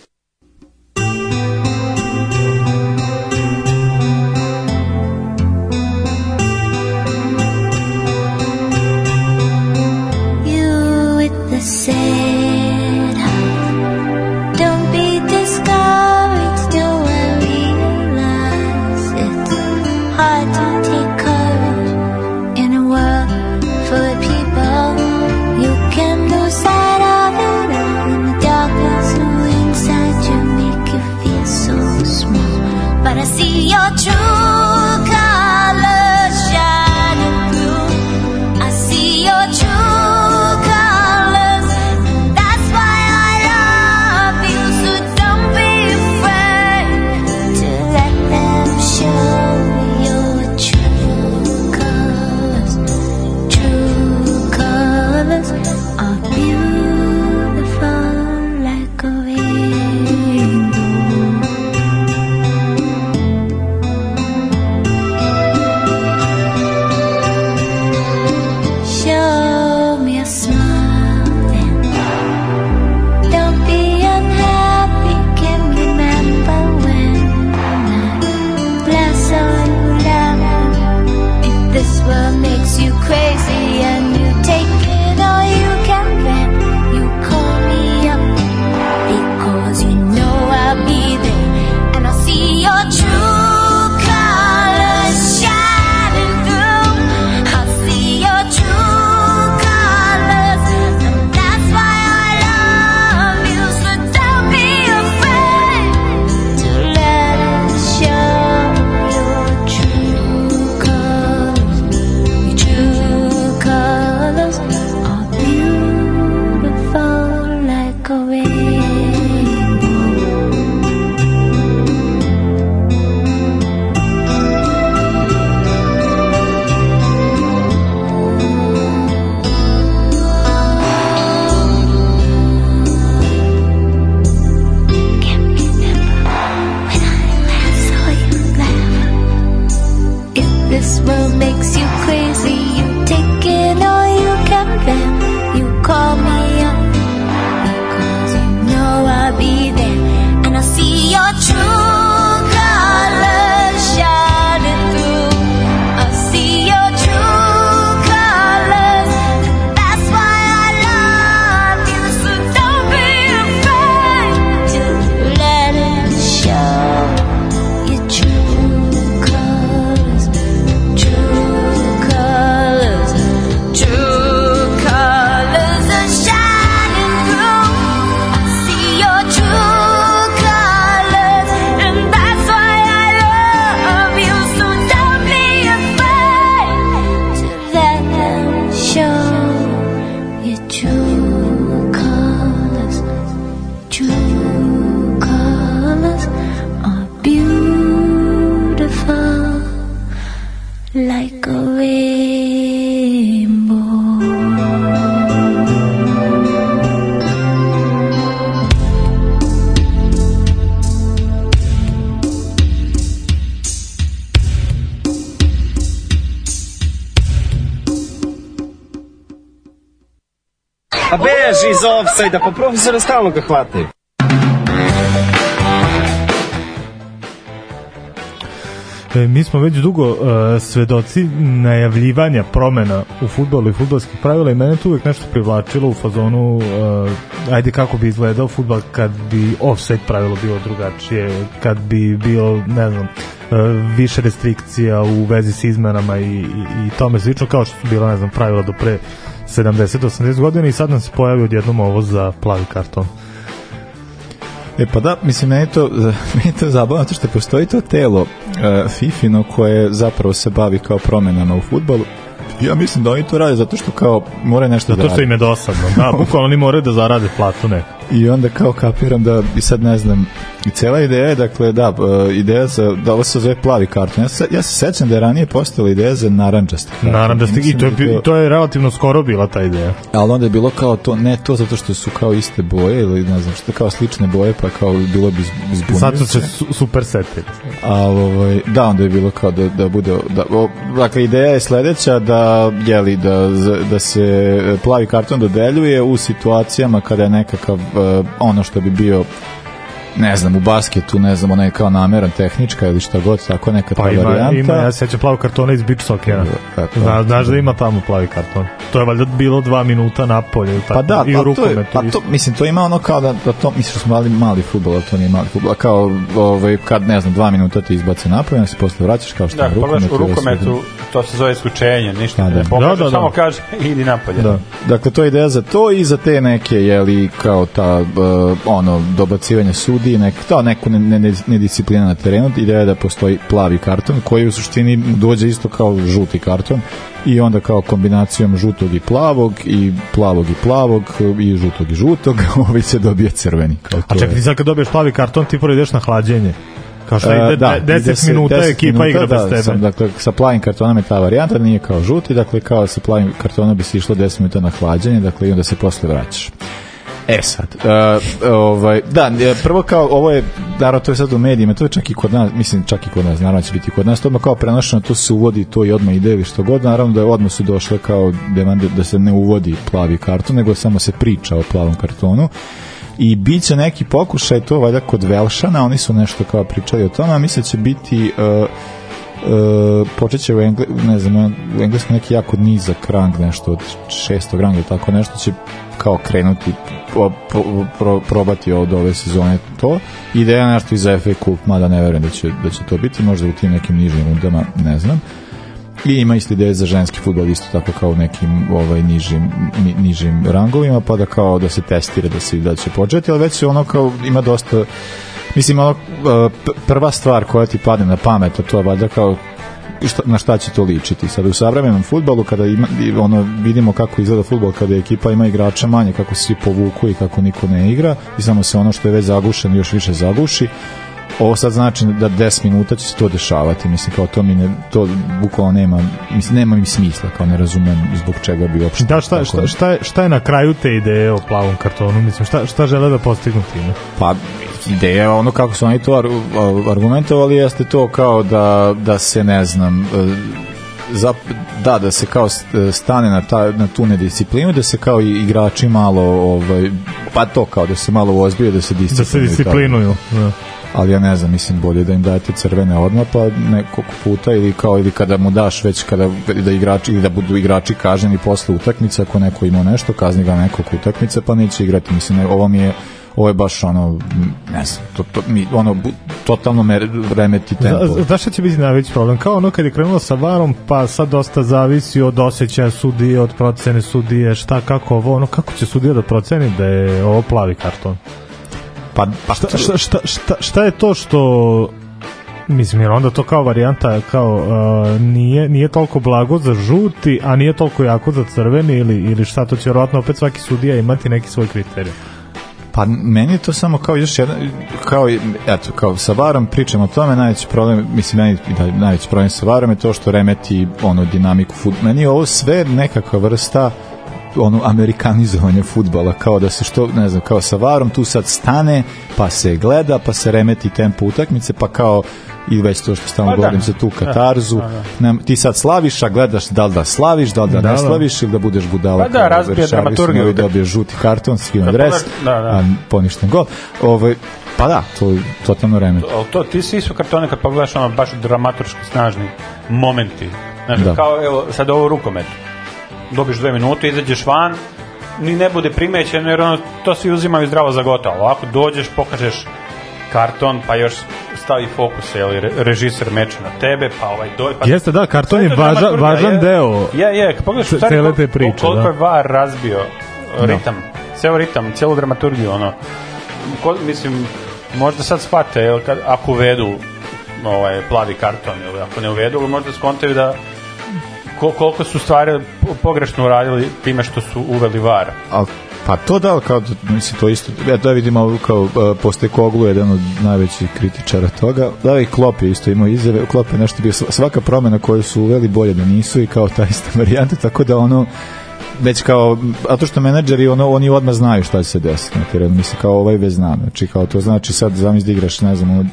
A pa beži iz offsajda, pa profesora stalno ga hvataju. E, mi smo već dugo uh, svedoci najavljivanja promena u futbolu i futbalskih pravila i mene tu uvek nešto privlačilo u fazonu uh, ajde kako bi izgledao futbal kad bi offside pravilo bilo drugačije, kad bi bilo, ne znam, uh, više restrikcija u vezi s izmenama i, i, i tome slično, kao što su bila, ne znam, pravila do pre 70-80 godina i sad nam se pojavi odjednom ovo za plavi karton. E pa da, mislim, meni to, meni to zabavno, to što postoji to telo uh, Fifino koje zapravo se bavi kao promenama u futbalu, Ja mislim da oni to rade zato što kao moraju nešto zato da rade. Zato što im je dosadno. Da, bukvalno oni moraju da zarade platu neku i onda kao kapiram da i sad ne znam i cela ideja je dakle da e, ideja za da ovo se zove plavi karton ja se, ja se sećam da je ranije postala ideja za narandžasti karton narandžasti i, to, je, da to... je relativno skoro bila ta ideja ali onda je bilo kao to ne to zato što su kao iste boje ili ne znam što kao slične boje pa kao bilo bi zbunio sad su se super sete a ovaj, da onda je bilo kao da, da bude da, o, dakle ideja je sledeća da jeli da, da se e, plavi karton dodeljuje u situacijama kada je nekakav Uh, ono što bi bio ne znam, u basketu, ne znam, ona je kao nameran tehnička ili šta god, tako neka pa ta ima, varijanta. Ima, ja sećam plavog kartona iz beach sokera. Da, Zna, znaš da ima tamo plavi karton. To je valjda bilo dva minuta napolje. Tako, pa da, i pa, to je, pa to, mislim, to ima ono kao da, da to, mislim, smo mali, mali futbol, a to nije mali futbol, kao, ovaj, kad, ne znam, dva minuta ti izbace napolje, onda se posle vraćaš kao što da, je rukomet. Da, u rukometu, to se zove isključenje, ništa da, da. ne pokaže, da, da, da. samo da. kaže, idi napolje. Da. Dakle, to je ideja za to i za te neke, jeli, kao ta, uh, ono, dobacivanje sud vidi nek, to da, neku nedisciplina ne, ne, ne na terenu, ideja da postoji plavi karton koji u suštini dođe isto kao žuti karton i onda kao kombinacijom žutog i plavog i plavog i plavog i žutog i žutog ovaj se dobije crveni. Kao A čekaj, ti sad kad dobiješ plavi karton ti prvo ideš na hlađenje. Kao što e, ide 10 da, minuta deset ekipa minuta, igra da, bez tebe. Sam, dakle, sa plavim kartonom je ta varijanta, nije kao žuti, dakle kao sa plavim kartonom bi se išlo 10 minuta na hlađenje, dakle i onda se posle vraćaš. E sad, uh, ovaj, da, e, prvo kao, ovo je, naravno, to je sad u medijima, to je čak i kod nas, mislim, čak i kod nas, naravno će biti kod nas, to odmah kao prenošeno, to se uvodi, to i odmah ide ili što god, naravno da je odmah su došle kao demande da se ne uvodi plavi karton, nego samo se priča o plavom kartonu i bit će neki pokušaj to valjda kod Velšana, oni su nešto kao pričali o tome, a mislim da će biti uh, Uh, počet u, Engle, ne znam, u Englesku neki jako nizak rang, nešto od šestog ranga, tako nešto će kao krenuti pro, pro, pro, probati od ove sezone to ideja nešto i za FA Cup mada ne verujem da će, da će to biti možda u tim nekim nižim rundama, ne znam i ima isto ideje za ženski futbol isto tako kao u nekim ovaj, nižim, ni, nižim rangovima pa da kao da se testira da se da će početi ali već se ono kao ima dosta Mislim, ono, e, prva stvar koja ti padne na pamet, to je valjda kao šta, na šta će to ličiti. Sad u savremenom futbalu, kada ima, ono, vidimo kako izgleda futbol, kada ekipa ima igrača manje, kako se svi povuku i kako niko ne igra, i samo se ono što je već zagušeno još više zaguši, ovo sad znači da 10 minuta će se to dešavati, mislim kao to mi ne, to bukvalno nema, mislim nema mi smisla, kao ne razumem zbog čega bi uopšte. Da šta, šta, šta, je, šta je na kraju te ideje o plavom kartonu, mislim šta, šta žele da postignu time? Pa ideja, ono kako su oni to argumentovali, jeste to kao da, da se, ne znam, e, zap, da, da se kao e, stane na, ta, na tu nedisciplinu, da se kao i igrači malo, ovaj, pa to kao da se malo ozbije, da se da disciplinuju. Da se disciplinuju, ali ja ne znam, mislim bolje da im dajete crvene odmah pa nekog puta ili kao ili kada mu daš već kada da igrači ili da budu igrači kažnjeni posle utakmice ako neko ima nešto kazni ga nekog utakmice pa neće igrati mislim ovo mi je ovo je baš ono, ne znam, to, to, mi, ono, totalno me remeti tempo. Znaš da šta će biti najveći problem? Kao ono kad je krenulo sa varom, pa sad dosta zavisi od osjećaja sudije, od procene sudije, šta, kako ovo, ono, kako će sudija da proceni da je ovo plavi karton? Pa, pa šta, šta, šta, šta, šta je to što Mislim, jer onda to kao varijanta kao uh, nije, nije toliko blago za žuti, a nije toliko jako za crveni ili, ili šta, to će vjerojatno opet svaki sudija imati neki svoj kriterij. Pa meni je to samo kao još jedan, kao, eto, kao sa varom pričamo o tome, najveći problem, mislim, meni, da, najveći problem sa varom je to što remeti ono dinamiku futbola. Meni je ovo sve nekakva vrsta ono amerikanizovanje futbala kao da se što ne znam kao sa varom tu sad stane pa se gleda pa se remeti tempo utakmice pa kao i već to što stalno pa da. govorim da. za tu da. katarzu. Da, da, da. Ti sad slaviš, a gledaš da li da slaviš, da li da, da ne slaviš ili da budeš budala. Pa da, razbije dramaturgiju. Da dobije žuti karton, skin da, dres, da, da. a poništen gol. Ovo, ovaj, pa da, to je totalno reme. To, to, ti si su kartone kad pogledaš ono baš dramaturški snažni momenti. Znači, da. kao evo, sad ovo rukomet. Dobiš dve minute, izađeš van, ni ne bude primećeno, jer ono, to svi uzimaju zdravo za gotovo. Ako dođeš, pokažeš karton, pa još stavi fokus, je li, režiser meče na tebe, pa ovaj doj... Pa... Jeste, da, karton je važa, važan je, deo je, je, pa pogledaš, u stvari, te priče, koliko da. je VAR razbio e, da. ritam, no. ceo ritam, celu dramaturgiju, ono, ko, mislim, možda sad shvate, jel, kad, ako uvedu ovaj, plavi karton, ili ako ne uvedu, možda skontaju da ko, koliko su stvari pogrešno uradili time što su uveli VAR. Ali Pa to da, kao, mislim, to isto, ja da vidimo kao e, posle Koglu, jedan od najvećih kritičara toga, da i Klop je isto imao izjave, Klop je nešto bio, svaka promena koju su uveli bolje da nisu i kao ta ista varijanta, tako da ono, već kao, a to što menadžeri ono, oni odmah znaju šta će se desiti na terenu mislim kao ovaj već znam, znači kao to znači sad zamis da igraš, ne znam,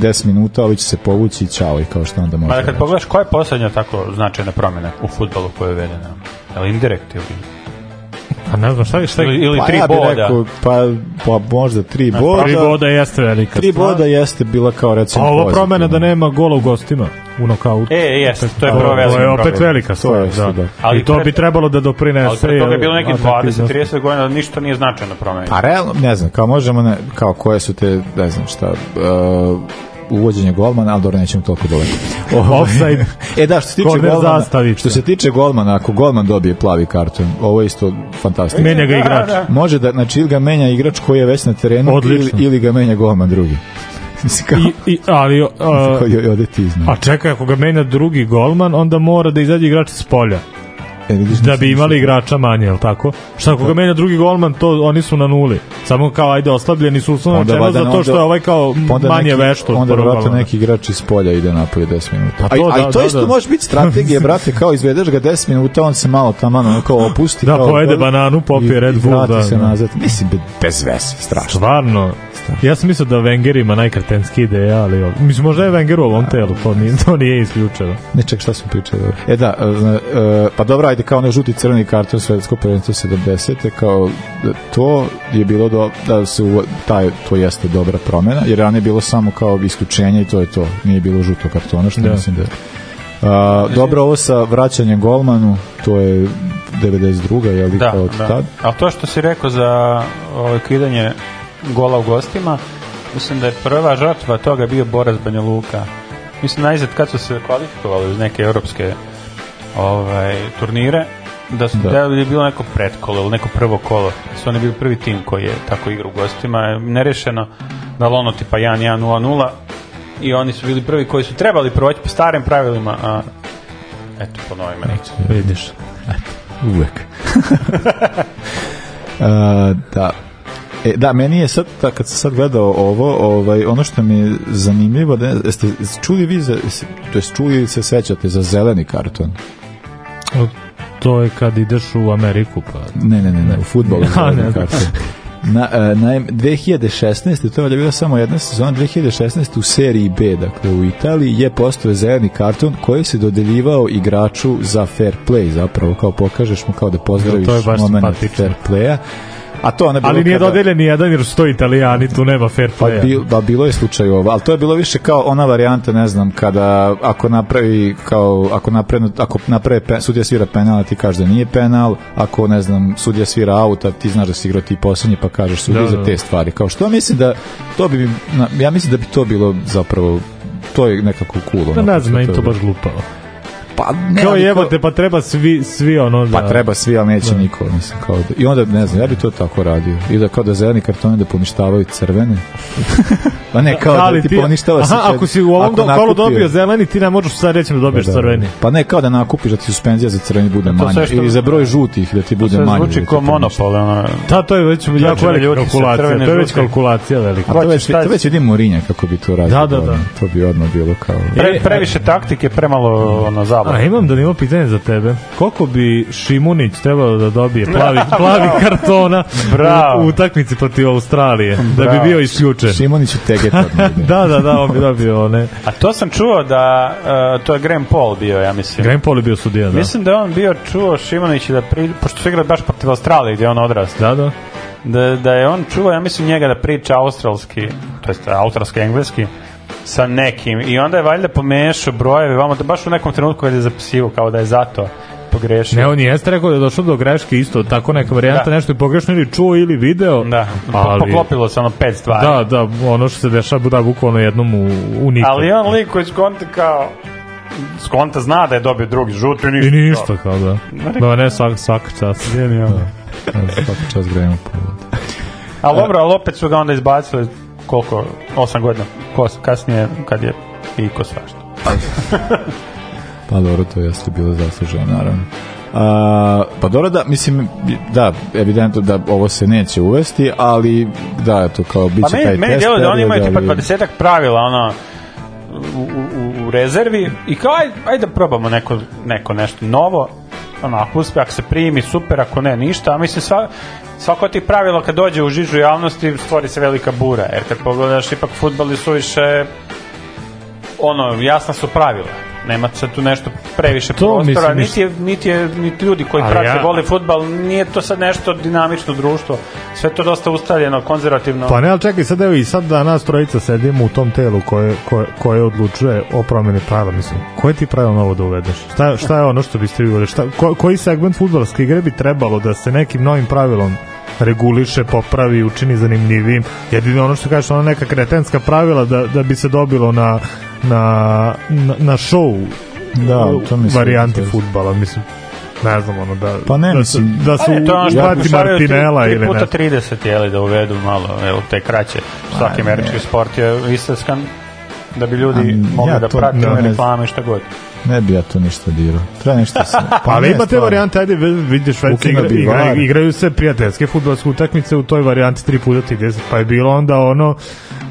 10 minuta ovi će se povući i čao i kao što onda može pa da kad reći. pogledaš koja je poslednja tako značajna promena u futbolu koja je uvedena je li indirekt ili A ne znam, šta, šta ili pa tri ja boda. Rekao, pa, pa možda tri ne, znači, boda. Tri boda jeste velika. Tri boda jeste bila kao recimo. A pa, ovo promene da nema gola u gostima u nokautu. E, jeste, to je prva velika. To je opet velika stvar, da. da. Ali I to pre, bi trebalo da doprinese. Ali pre toga je bilo neki 20-30 da, da, da, godina da ništa nije značajno promenjeno. Pa realno, ne znam, kao možemo, ne, kao koje su te, ne znam šta, uh, uvođenje golmana, ali dobro, nećemo toliko daleko. Offside. Ovaj, e da, što se tiče Korner golmana, zastavica. što se tiče golmana, ako golman dobije plavi karton, ovo je isto fantastično. Menja ga igrač. Da, da, da. Može da, znači, ili ga menja igrač koji je već na terenu, ili, ili ga menja golman drugi. Kao, I, i, ali, uh, koji ode ti, a čekaj, ako ga menja drugi golman, onda mora da izađe igrač s polja. E, da, da bi imali igrača manje, al tako? Šta ako ga menja drugi golman, to oni su na nuli. Samo kao ajde oslabljeni su uslovno čelo zato što je ovaj kao pa manje neki, vešto. Onda neki igrač iz polja ide napolje 10 minuta. Pa a, to, a, da, a to da, isto da. može biti strategija, brate, kao izvedeš ga 10 minuta, on se malo tamo ono kao opusti. Da, kao, pojede bananu, popije Red Bull. da. vrati da, se da. nazad. Mislim, bez veze, strašno. Stvarno, stvar. Ja sam mislio da Wenger ima najkartenski ideja, ali mislim, možda je Wenger u ovom telu, to nije, to nije isključeno. Ne ček, šta smo pričali? E da, e, e, pa dobro, ajde, kao onaj žuti crveni karton svetsko prvenstvo 70. kao e, to je bilo do, da se u, taj, to jeste dobra promena, jer ranije je bilo samo kao isključenje i to je to. Nije bilo žuto kartona, što da. mislim da je. Uh, dobro ovo sa vraćanjem golmanu, to je 92. je li da, kao da. tad? A to što si rekao za ovaj kidanje gola u gostima. Mislim da je prva žrtva toga bio Borac Banja Luka. Mislim, najzad kad su se kvalifikovali uz neke europske ovaj, turnire, da su da. da je bilo neko pretkolo ili neko prvo kolo. Su oni bili prvi tim koji je tako igra u gostima. Nerešeno da lono tipa 1-1, 0-0 i oni su bili prvi koji su trebali proći po starim pravilima, a eto, po novim rečima. Vidiš, eto, uvek. uh, da, E, da, meni je sad, ta, da, kad sam sad gledao ovo, ovaj, ono što mi je zanimljivo, da, jeste čuli vi, za, to jest čuli se sećate za zeleni karton? To je kad ideš u Ameriku, pa... Ne, ne, ne, ne u futbolu ja, zeleni ne karton. Na, e, na, 2016. to je bilo samo jedna sezona, 2016. u seriji B, dakle u Italiji, je postao zeleni karton koji se dodeljivao igraču za fair play, zapravo, kao pokažeš mu kao da pozdraviš no, to je baš moment simpatično. fair playa A to ona bilo Ali nije kada... dodeljen ni jedan jer što Italijani, tu nema fair play. Pa, bil, da, bilo je slučaj ovo, ali to je bilo više kao ona varijanta, ne znam, kada ako napravi kao ako napravi ako napravi pe, sudija svira penal, ti kažeš da nije penal, ako ne znam, sudija svira aut, a ti znaš da si igrao ti poslednji, pa kažeš sudija da, za da, da. te stvari. Kao što mislim da to bi ja mislim da bi to bilo zapravo to je nekako cool. Da, ne znam, meni to baš glupavo. Pa, ne, kao jebate, pa treba svi, svi ono pa da... Pa treba svi, ali neće da. niko, mislim, kao da... I onda, ne znam, ja bih to tako radio. I da kao da zeleni kartone da poništavaju crvene. pa ne, kao da, da ti, ti poništava se... Aha, ako si u ovom do, kolu da dobio zeleni, ti ne možeš sad reći da dobiješ pa da, crveni. Pa ne, kao da nakupiš da ti suspenzija za crveni bude manja. Što... Ili za broj žutih da ti bude manja. To sve zvuči da kao monopol, ono... Ta, da, to je već znači, jako da velika kalkulacija. To je već kalkulacija velika. A to već, to već vidim Morinja kako bi to radio. Da, da, da. To bi odmah bilo kao... Previše taktike, premalo ono, A imam da nima pitanje za tebe. Koliko bi Šimunić trebalo da dobije plavi, plavi kartona Bravo. u utakmici protiv Australije Bravo. da bi bio isključen? Šimunić u teget Da, da, da, on bi dobio one. A to sam čuo da uh, to je Graham Paul bio, ja mislim. Graham Paul je bio sudija, da. Mislim da on bio čuo Šimunić da pri, pošto su igrali baš protiv Australije gde on odrastao. Da, da. Da, da je on čuo, ja mislim njega da priča australski, to jest australski engleski sa nekim i onda je valjda pomešao brojeve vamo, da baš u nekom trenutku je zapisivo kao da je zato pogrešio. Ne, on jeste rekao da je došlo do greške isto, tako neka varijanta, da. nešto je pogrešno ili čuo ili video. Da, ali... poklopilo se ono pet stvari. Da, da, ono što se dešava da bukvalno jednom u, u nikad. Ali on lik koji skonta kao skonta zna da je dobio drugi žuti i ništa. I ništa kao da. Da ne da, svak, čas. čast. Genijalno. Da. Svaka čast da, grejamo povod. Ali dobro, ali opet su ga onda izbacili koliko, osam godina kos, kasnije kad je piko svašta. pa dobro, to jeste bilo zasluženo, naravno. A, pa dobro da, mislim, da, evidentno da ovo se neće uvesti, ali da, to kao biće pa meni, taj meni test. Meni da oni imaju tipa 20 pravila, ono, u, u, u rezervi i kao, aj, aj da probamo neko, neko nešto novo, ono, ako uspe, ako se primi, super, ako ne, ništa, a mislim, sva, svako ti pravilo kad dođe u žižu javnosti stvori se velika bura, jer kad pogledaš ipak futbal je suviše ono, jasna su pravila nema sad tu nešto previše to prostora, mislim, niti, je, niti, je, niti ljudi koji prate ja... vole futbal, nije to sad nešto dinamično društvo, sve to dosta ustaljeno, konzervativno. Pa ne, ali čekaj, sad evo i sad da nas trojica sedimo u tom telu koje, koje, koje odlučuje o promjeni pravila, mislim, koje ti pravilo novo da uvedeš? Šta, šta je ono što biste vi uvedeli? Šta, ko, koji segment futbalske igre bi trebalo da se nekim novim pravilom reguliše, popravi, učini zanimljivim. Jedino ono što kažeš, ona neka kretenska pravila da, da bi se dobilo na, na, na, na show da, to mislim, da varijanti da futbala, mislim ne znam, ono, da... Pa ne, da, mislim... Da su ali, to ono što ja Martinela tri, ili ne. puta 30, jeli, da uvedu malo, evo, te kraće. Pa Svaki američki sport je isto skan, da bi ljudi A, mogli ja da prate ne, reklame šta god. Ne bi ja to ništa dirao. Treba ništa se... Pa ali imate varijante, ajde vidiš, već igra, igra, igraju se prijateljske futbolske utakmice u toj varijanti 3 puta ti deset, pa je bilo onda ono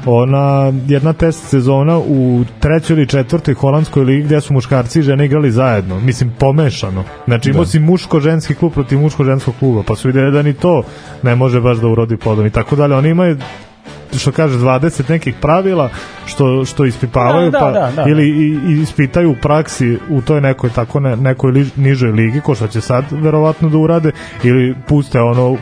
ona jedna test sezona u trećoj ili četvrtoj holandskoj ligi gde su muškarci i žene igrali zajedno, mislim pomešano. Znači imao da. si muško-ženski klub protiv muško-ženskog kluba, pa su vidjeli da ni to ne može baš da urodi plodom i tako dalje. Oni imaju što kaže 20 nekih pravila što što ispipavaju da, pa da, da, da. ili i, ispitaju u praksi u toj nekoj tako ne, nekoj li, nižoj ligi ko što će sad verovatno da urade ili puste ono u,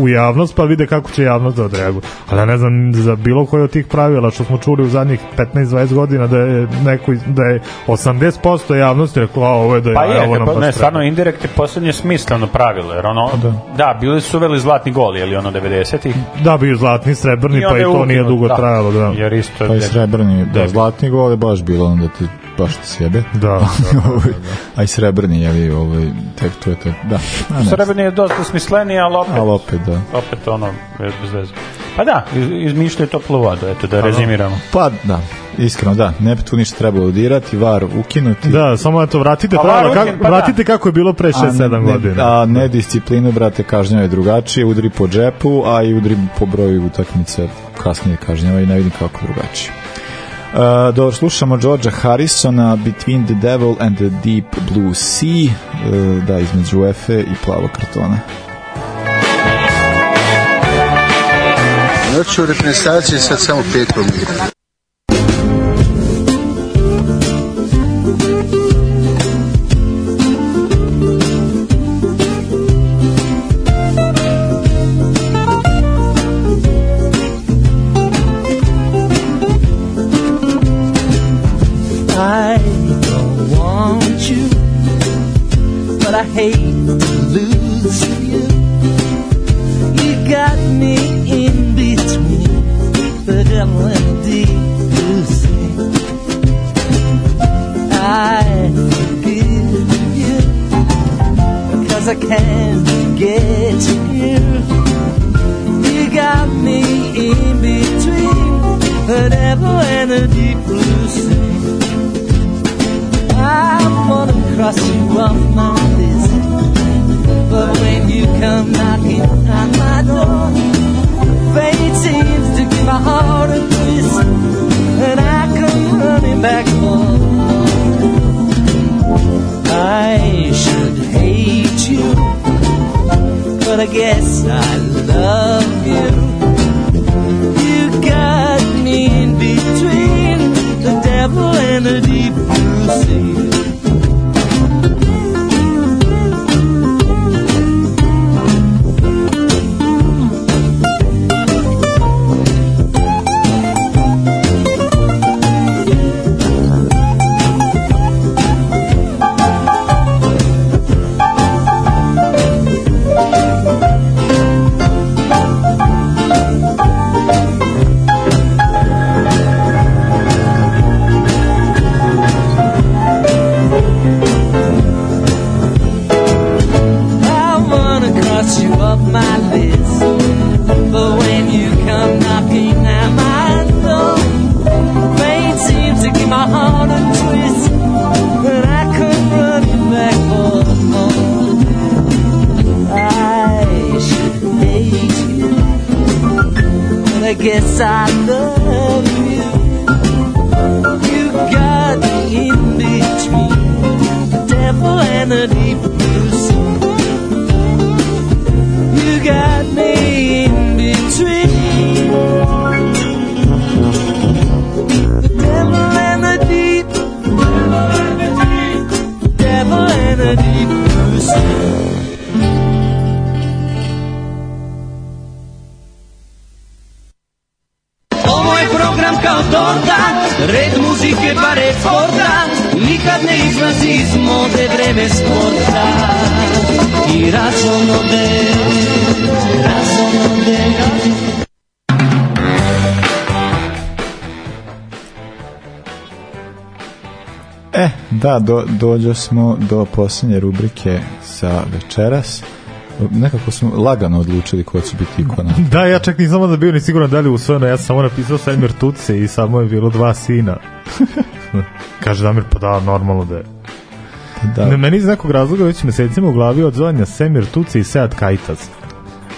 u javnost pa vide kako će javnost da odreaguje. Ali ja ne znam za bilo koje od tih pravila što smo čuli u zadnjih 15-20 godina da je neko da je 80% javnosti reklo ovo je da je pa je, ovo nam pa, ne, stvarno indirekt je poslednje smisleno pravilo jer ono da, da bili su veli zlatni gol je li ono 90-ih da bio zlatni srebrni pa i to nije dugo da. trajalo, da. Jer isto pa je srebrni, da, da, zlatni gol je baš bilo onda ti baš ti sjebe. Da. da, da, da. Ovaj, da. srebrni, je li, ovaj, tek to je tek, da. A, srebrni je dosta smisleniji, al opet, ali opet, da. opet ono, bez veze. Pa da, izmišljaju toplu vodu, eto, da, pa da rezimiramo. Pa da, iskreno da, ne bi tu ništa trebalo udirati, var ukinuti. Da, samo eto, vratite, pa, pravilo, kako, pa da. vratite da. kako je bilo pre 6-7 godina. A ne disciplinu, brate, kažnjava je drugačije, udri po džepu, a i udri po broju utakmice kasnije kažnjava i ne vidim kako drugačije. Uh, dobro, slušamo Georgia Harrisona Between the Devil and the Deep Blue Sea uh, da, između UEFA i plavog kartona. Nurture prestatie is dat zelf peetprobleem. hate to lose you. You got me 'Cause I can get to you. You got me in between the devil and the deep blue sea. I wanna cross you off my list, but when you come knocking at my door, fate seems to give my heart a twist, and I come running back for. I should hate you, but I guess I love you. You got me in between the devil and the deep blue sea. Da, do, dođo smo do posljednje rubrike sa večeras nekako smo lagano odlučili ko će biti ikona. Da, ja čak nisam da bio ni siguran da li usvojeno, ja sam samo napisao Sajmer Tuce i samo je bilo dva sina. Kaže Damir, pa da, normalno da je. Da. Ne, meni iz nekog razloga već mesecima u glavi od zvanja Semir Tuce i Sead Kajtaz.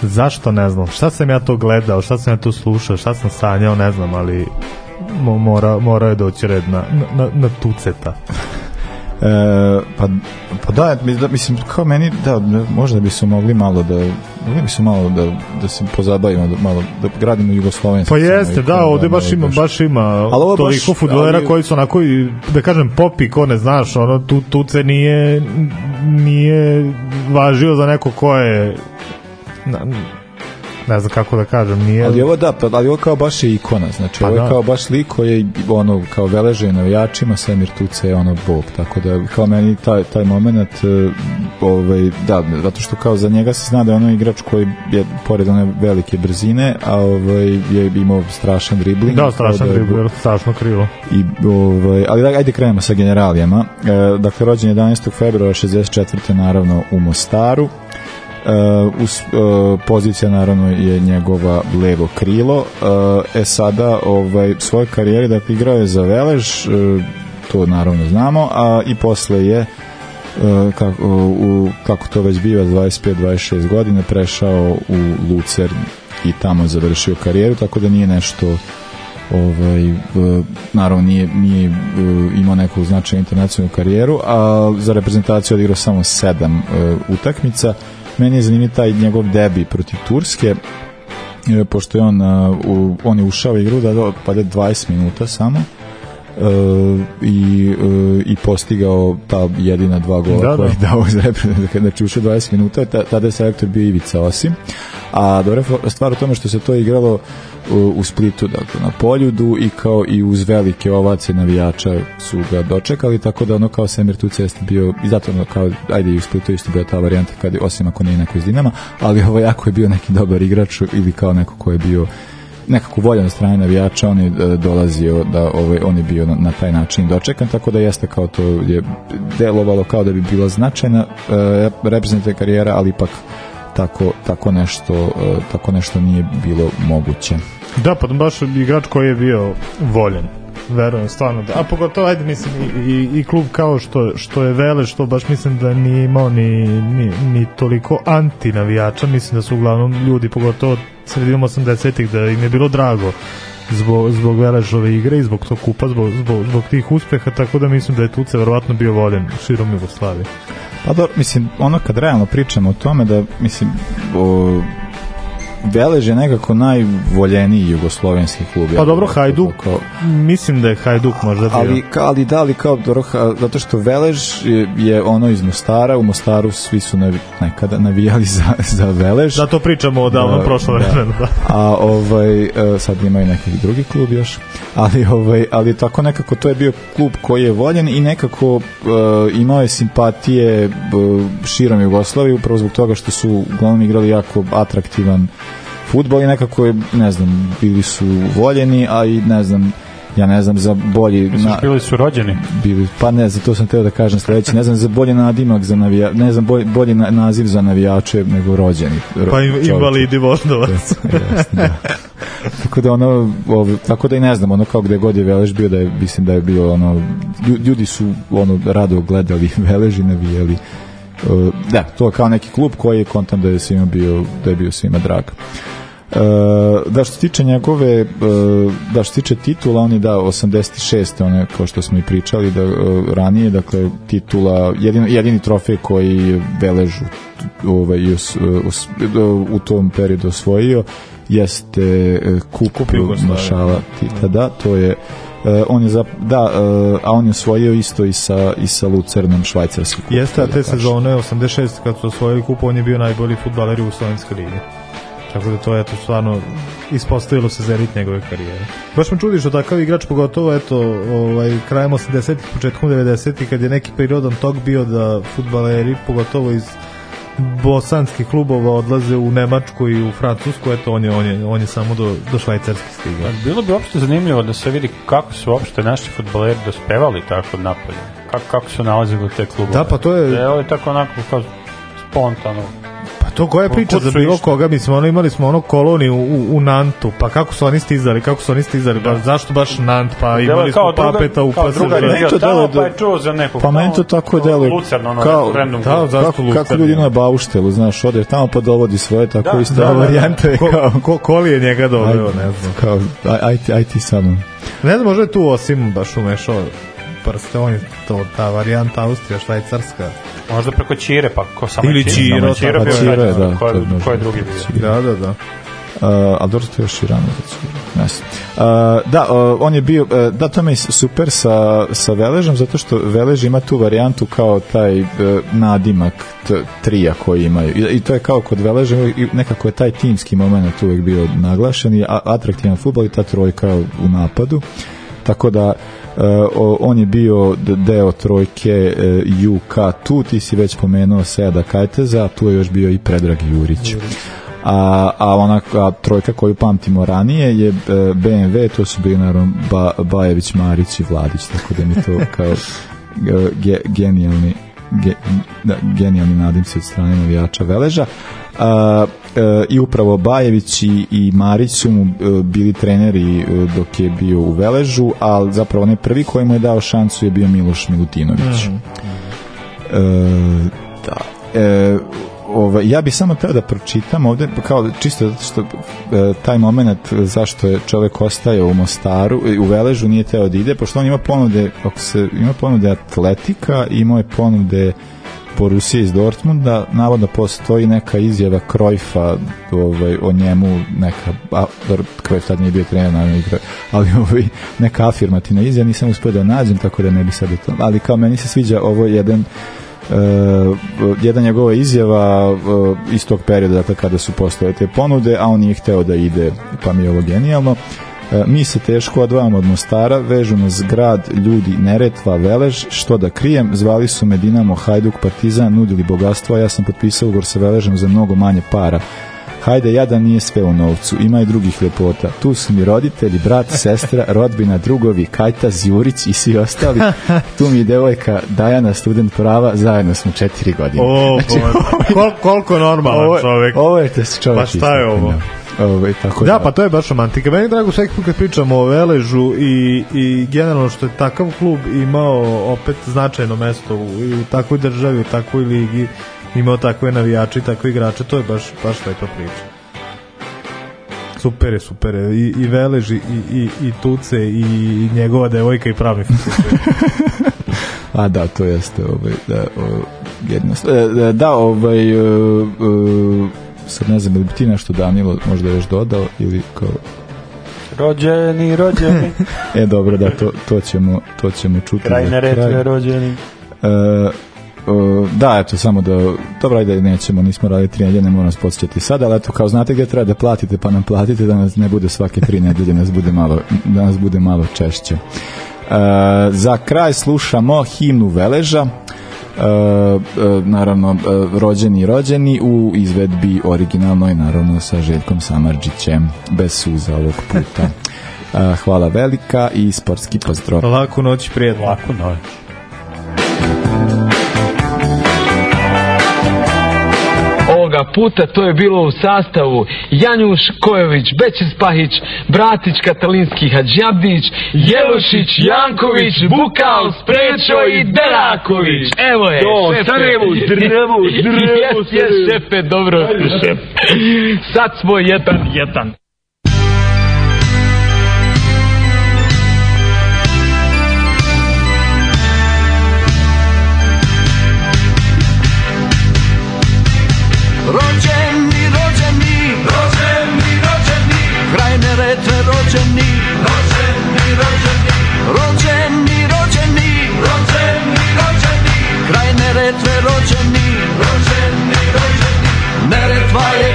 Zašto ne znam? Šta sam ja to gledao, šta sam ja to slušao, šta sam sanjao, ne znam, ali mora, mora je doći red na, na, na tuceta. E, pa, pa da, da, mislim, kao meni, da, možda bi se mogli malo da mogli bi su malo da, da se pozabavimo, da, malo, da gradimo jugoslovensko. Pa jeste, da, ovde da baš ima, baš ima ali ovo toliko futbolera koji su onako, da kažem, popi, ko ne znaš, ono, tu, tu se nije, nije važio za neko ko je na, ne znam kako da kažem, nije... Ali ovo da, pa, ali ovo kao baš je ikona, znači pa ovo je da. kao baš lik koji je ono, kao veleže navijačima, Semir Tuce je ono bog, tako da kao meni taj, taj moment, e, ovaj, da, zato što kao za njega se zna da je ono igrač koji je pored one velike brzine, a ovaj, je imao strašan dribling. Da, strašan da, dribling, strašno krilo. I, ovaj, ali da, ajde krenemo sa generalijama. E, dakle, rođen 11. februara 64. naravno u Mostaru, Uh, us, uh, pozicija naravno je njegova levo krilo uh, e sada ovaj, svoje karijere dakle igrao je za Velež to naravno znamo a i posle je kako, u, kako to već biva 25-26 godina prešao u Lucern i tamo završio karijeru tako da nije nešto ovaj, naravno nije, nije imao neku značajnu internacionalnu karijeru a za reprezentaciju odigrao samo sedam utakmica meni je zanimljiv taj njegov debi protiv Turske e, pošto je on, e, u, on je ušao igru da, da pa dopade da 20 minuta samo E, i, e, i postigao ta jedina dva gola da, da. koja je dao iz reprezentacije. Znači, ušao 20 minuta, tada je selektor bio Ivica Osim. A dobra stvar u tome što se to igralo e, u Splitu, dakle, na Poljudu i kao i uz velike ovace navijača su ga dočekali, tako da ono kao Semir Tuca jeste bio, i zato ono kao, ajde i u Splitu isto bio ta varijanta, kad, osim ako ne inako iz Dinama, ali ovo jako je bio neki dobar igrač ili kao neko ko je bio nekako voljom strane navijača on je e, dolazio da ovaj on je bio na, na taj način dočekan tako da jeste kao to je delovalo kao da bi bila značajna uh, reprezentativna karijera ali ipak tako, tako, nešto, uh, tako nešto nije bilo moguće. Da, pa baš igrač koji je bio voljen verujem stvarno da. A pogotovo ajde mislim i, i, i klub kao što što je Vele što baš mislim da nije imao ni, ni, ni toliko antinavijača, mislim da su uglavnom ljudi pogotovo sredinom 80-ih da im je bilo drago zbog, zbog Veležove igre i zbog tog kupa, zbog, zbog, zbog tih uspeha, tako da mislim da je Tuce verovatno bio voljen širom Jugoslavije. Pa da, mislim, ono kad realno pričamo o tome da, mislim, o, beleže nekako najvoljeniji jugoslovenski klub. Pa dobro, Hajduk, kao, mislim da je Hajduk možda bio. Ali, ka, ali da, ali kao dobro, zato što Velež je, je ono iz Mostara, u Mostaru svi su navi, nekada navijali za, za Velež. Da, to pričamo o davno uh, da, da. vremenu. Da. A ovaj, e, sad imaju neki drugi klub još, ali, ovaj, ali tako nekako to je bio klub koji je voljen i nekako uh, imao je simpatije uh, širom Jugoslavije, upravo zbog toga što su uglavnom igrali jako atraktivan futbol i nekako je, ne znam, bili su voljeni, a i ne znam, ja ne znam za bolji na, bili su rođeni bili pa ne za to sam teo da kažem sledeći ne znam za bolji nadimak za navija ne znam bolji, bolji naziv za navijače nego rođeni ro, pa im, invalidi voždovac da. tako da ono ov, tako da i ne znam ono kao gde god je Velež bio da je mislim da je bio ono ljudi su ono rado gledali Velež i navijeli uh, da, to je kao neki klub koji je kontam da je svima bio, da je bio svima drag. Uh, da što se tiče njegove uh, da što se tiče titula on je dao 86. one kao što smo i pričali da uh, ranije dakle titula jedini jedini trofej koji Velež ovaj us, us, u tom periodu osvojio jeste kup Maršala Tita da to je E, on je za, da, e, a on je osvojio isto i sa, i sa Lucernom švajcarski kup. Jeste, a da te da sezone 86 kad su osvojili kup, on je bio najbolji futbaler u Slovenskoj ligi. Tako da to je to stvarno ispostavilo se zerit njegove karijere. Baš me čudi što takav igrač pogotovo eto, ovaj, krajem 80-ih, početkom 90-ih kad je neki prirodan tok bio da fudbaleri pogotovo iz bosanskih klubova odlaze u Nemačku i u Francusku, eto on je, on je, on je samo do, do Švajcarske stigao. Bilo bi uopšte zanimljivo da se vidi kako su uopšte naši futboleri dospevali tako napolje, kako, kako su nalazili te klubove. Da, pa to je... Da je ovo je tako onako kao spontano to koja je priča za bilo koga, mi smo ono, imali smo ono koloniju u, u Nantu, pa kako su oni stizali, kako su oni stizali, pa da. baš, zašto baš Nant, pa imali smo papeta u pasu. Druga, druga tamo, pa je čuo za nekog. Pa meni to tako deluje. Lucerno, ono, kao, random. Da, kako, kako ljudi na bauštelu, znaš, ode tamo pa dovodi svoje, tako da, isto da, da. varijante. Da, da. Ko, ko, ko li je njega doveo, ne znam. Kao, aj, aj, aj ti samo. Ne znam, možda je tu Osim baš umešao prste, on je to, ta varijanta Austrija, Švajcarska. Možda preko Čire, pa ko samo Ili Čiro, Čiro, Čiro, pa Čiro, da, ko, ko je drugi bio. Da, da, da. Uh, a dobro to još i rano uh, da, uh, on je bio uh, da, to me je super sa, sa Veležom zato što Velež ima tu varijantu kao taj uh, nadimak trija koji imaju I, i to je kao kod Veleža nekako je taj timski moment uvek bio naglašen i atraktivan futbol i ta trojka u napadu tako da Eh, on je bio deo trojke eh, UK tu, ti si već pomenuo Seda Kajteza, tu je još bio i Predrag Jurić. a, a ona a trojka koju pamtimo ranije je eh, BMW, to su bili naravno ba, Bajević, Marić i Vladić, tako da mi to kao ge, genijalni ge, da, genijalni nadim se od strane navijača Veleža. Uh, a, e, I upravo Bajević i, i Marić su mu e, bili treneri e, dok je bio u Veležu, ali zapravo onaj prvi koji mu je dao šansu je bio Miloš Milutinović. Mm. -hmm. E, da. E, ovaj, ja bih samo teo da pročitam ovde, pa kao čisto zato što e, taj moment e, zašto je čovek ostaje u Mostaru, e, u Veležu nije teo da ide, pošto on ima ponude, ako se, ima ponude atletika, ima je ponude po Rusiji iz Dortmunda, navodno postoji neka izjava Krojfa ovaj, o njemu, neka, a, Krojf tad nije bio trener, naravno igra, ali ovaj, neka afirmativna izjava, nisam uspio da nađem, tako da ne bi sad to, ali kao meni se sviđa ovo jedan E, jedna njegova izjava e, iz tog perioda dakle, kada su postale te ponude, a on nije hteo da ide, pa mi je ovo genijalno. E, mi se teško odvajamo od Mostara, vežu nas grad, ljudi, Neretva, Velež, što da krijem, zvali su me Dinamo, Hajduk, Partizan, nudili bogatstvo, a ja sam potpisao ugor sa Veležem za mnogo manje para. Hajde, jada nije sve u novcu, ima i drugih lepota. Tu su mi roditelji, brat, sestra, rodbina, drugovi, Kajta, Zjurić i svi ostali. Tu mi devojka Dajana, student prava, zajedno smo četiri godine. O, znači, pa, kol, koliko normalan ovo, čovjek. Ovo je te čovjek. Pa šta je ovo? Ove, tako da, da, pa to je baš romantika. Meni je drago svaki put kad pričamo o Veležu i, i generalno što je takav klub imao opet značajno mesto u, u takvoj državi, u takvoj ligi imao takve navijače i takve igrače, to je baš, baš lepa priča. Super je, super je. I, i Velež, i, i, i Tuce, i, i njegova devojka i pravi A da, to jeste ovaj, da, ovaj, jednostavno. E, e, da, ovaj, uh, sad ne znam, ili bi ti nešto Danilo možda još dodao ili kao rođeni, rođeni. e, dobro, da, to, to, ćemo, to ćemo čuti. Kraj na retu rođeni. E, uh, da, eto, samo da, dobro, ajde, nećemo, nismo radili tri nedelje, ne moram nas podsjećati sad, ali eto, kao znate gde treba da platite, pa nam platite da nas ne bude svake tri nedelje, da nas bude malo, da nas bude malo češće. Uh, za kraj slušamo himnu Veleža, Uh, uh, naravno uh, rođeni rođeni u izvedbi originalnoj naravno sa Željkom Samarđićem bez suza ovog puta uh, hvala velika i sportski pozdrav laku noć prijatno laku noć ovoga puta to je bilo u sastavu Janjuš Kojović, Bećis Pahić, Bratić Katalinski Hadžabdić, Jelušić, Janković, Bukal, Sprečo i Deraković. Evo je, Do, šefe. Sarajevo, drevo, drevo, jes, jes, šefe, dobro. Sad smo jedan, jedan. Rođeni, rođeni, rođeni, rođeni, kraj Neretve rođeni, rođeni, rođeni, rođeni, rođeni, rođeni, rođeni, kraj Neretve rođeni, rođeni, rođeni, Neretva je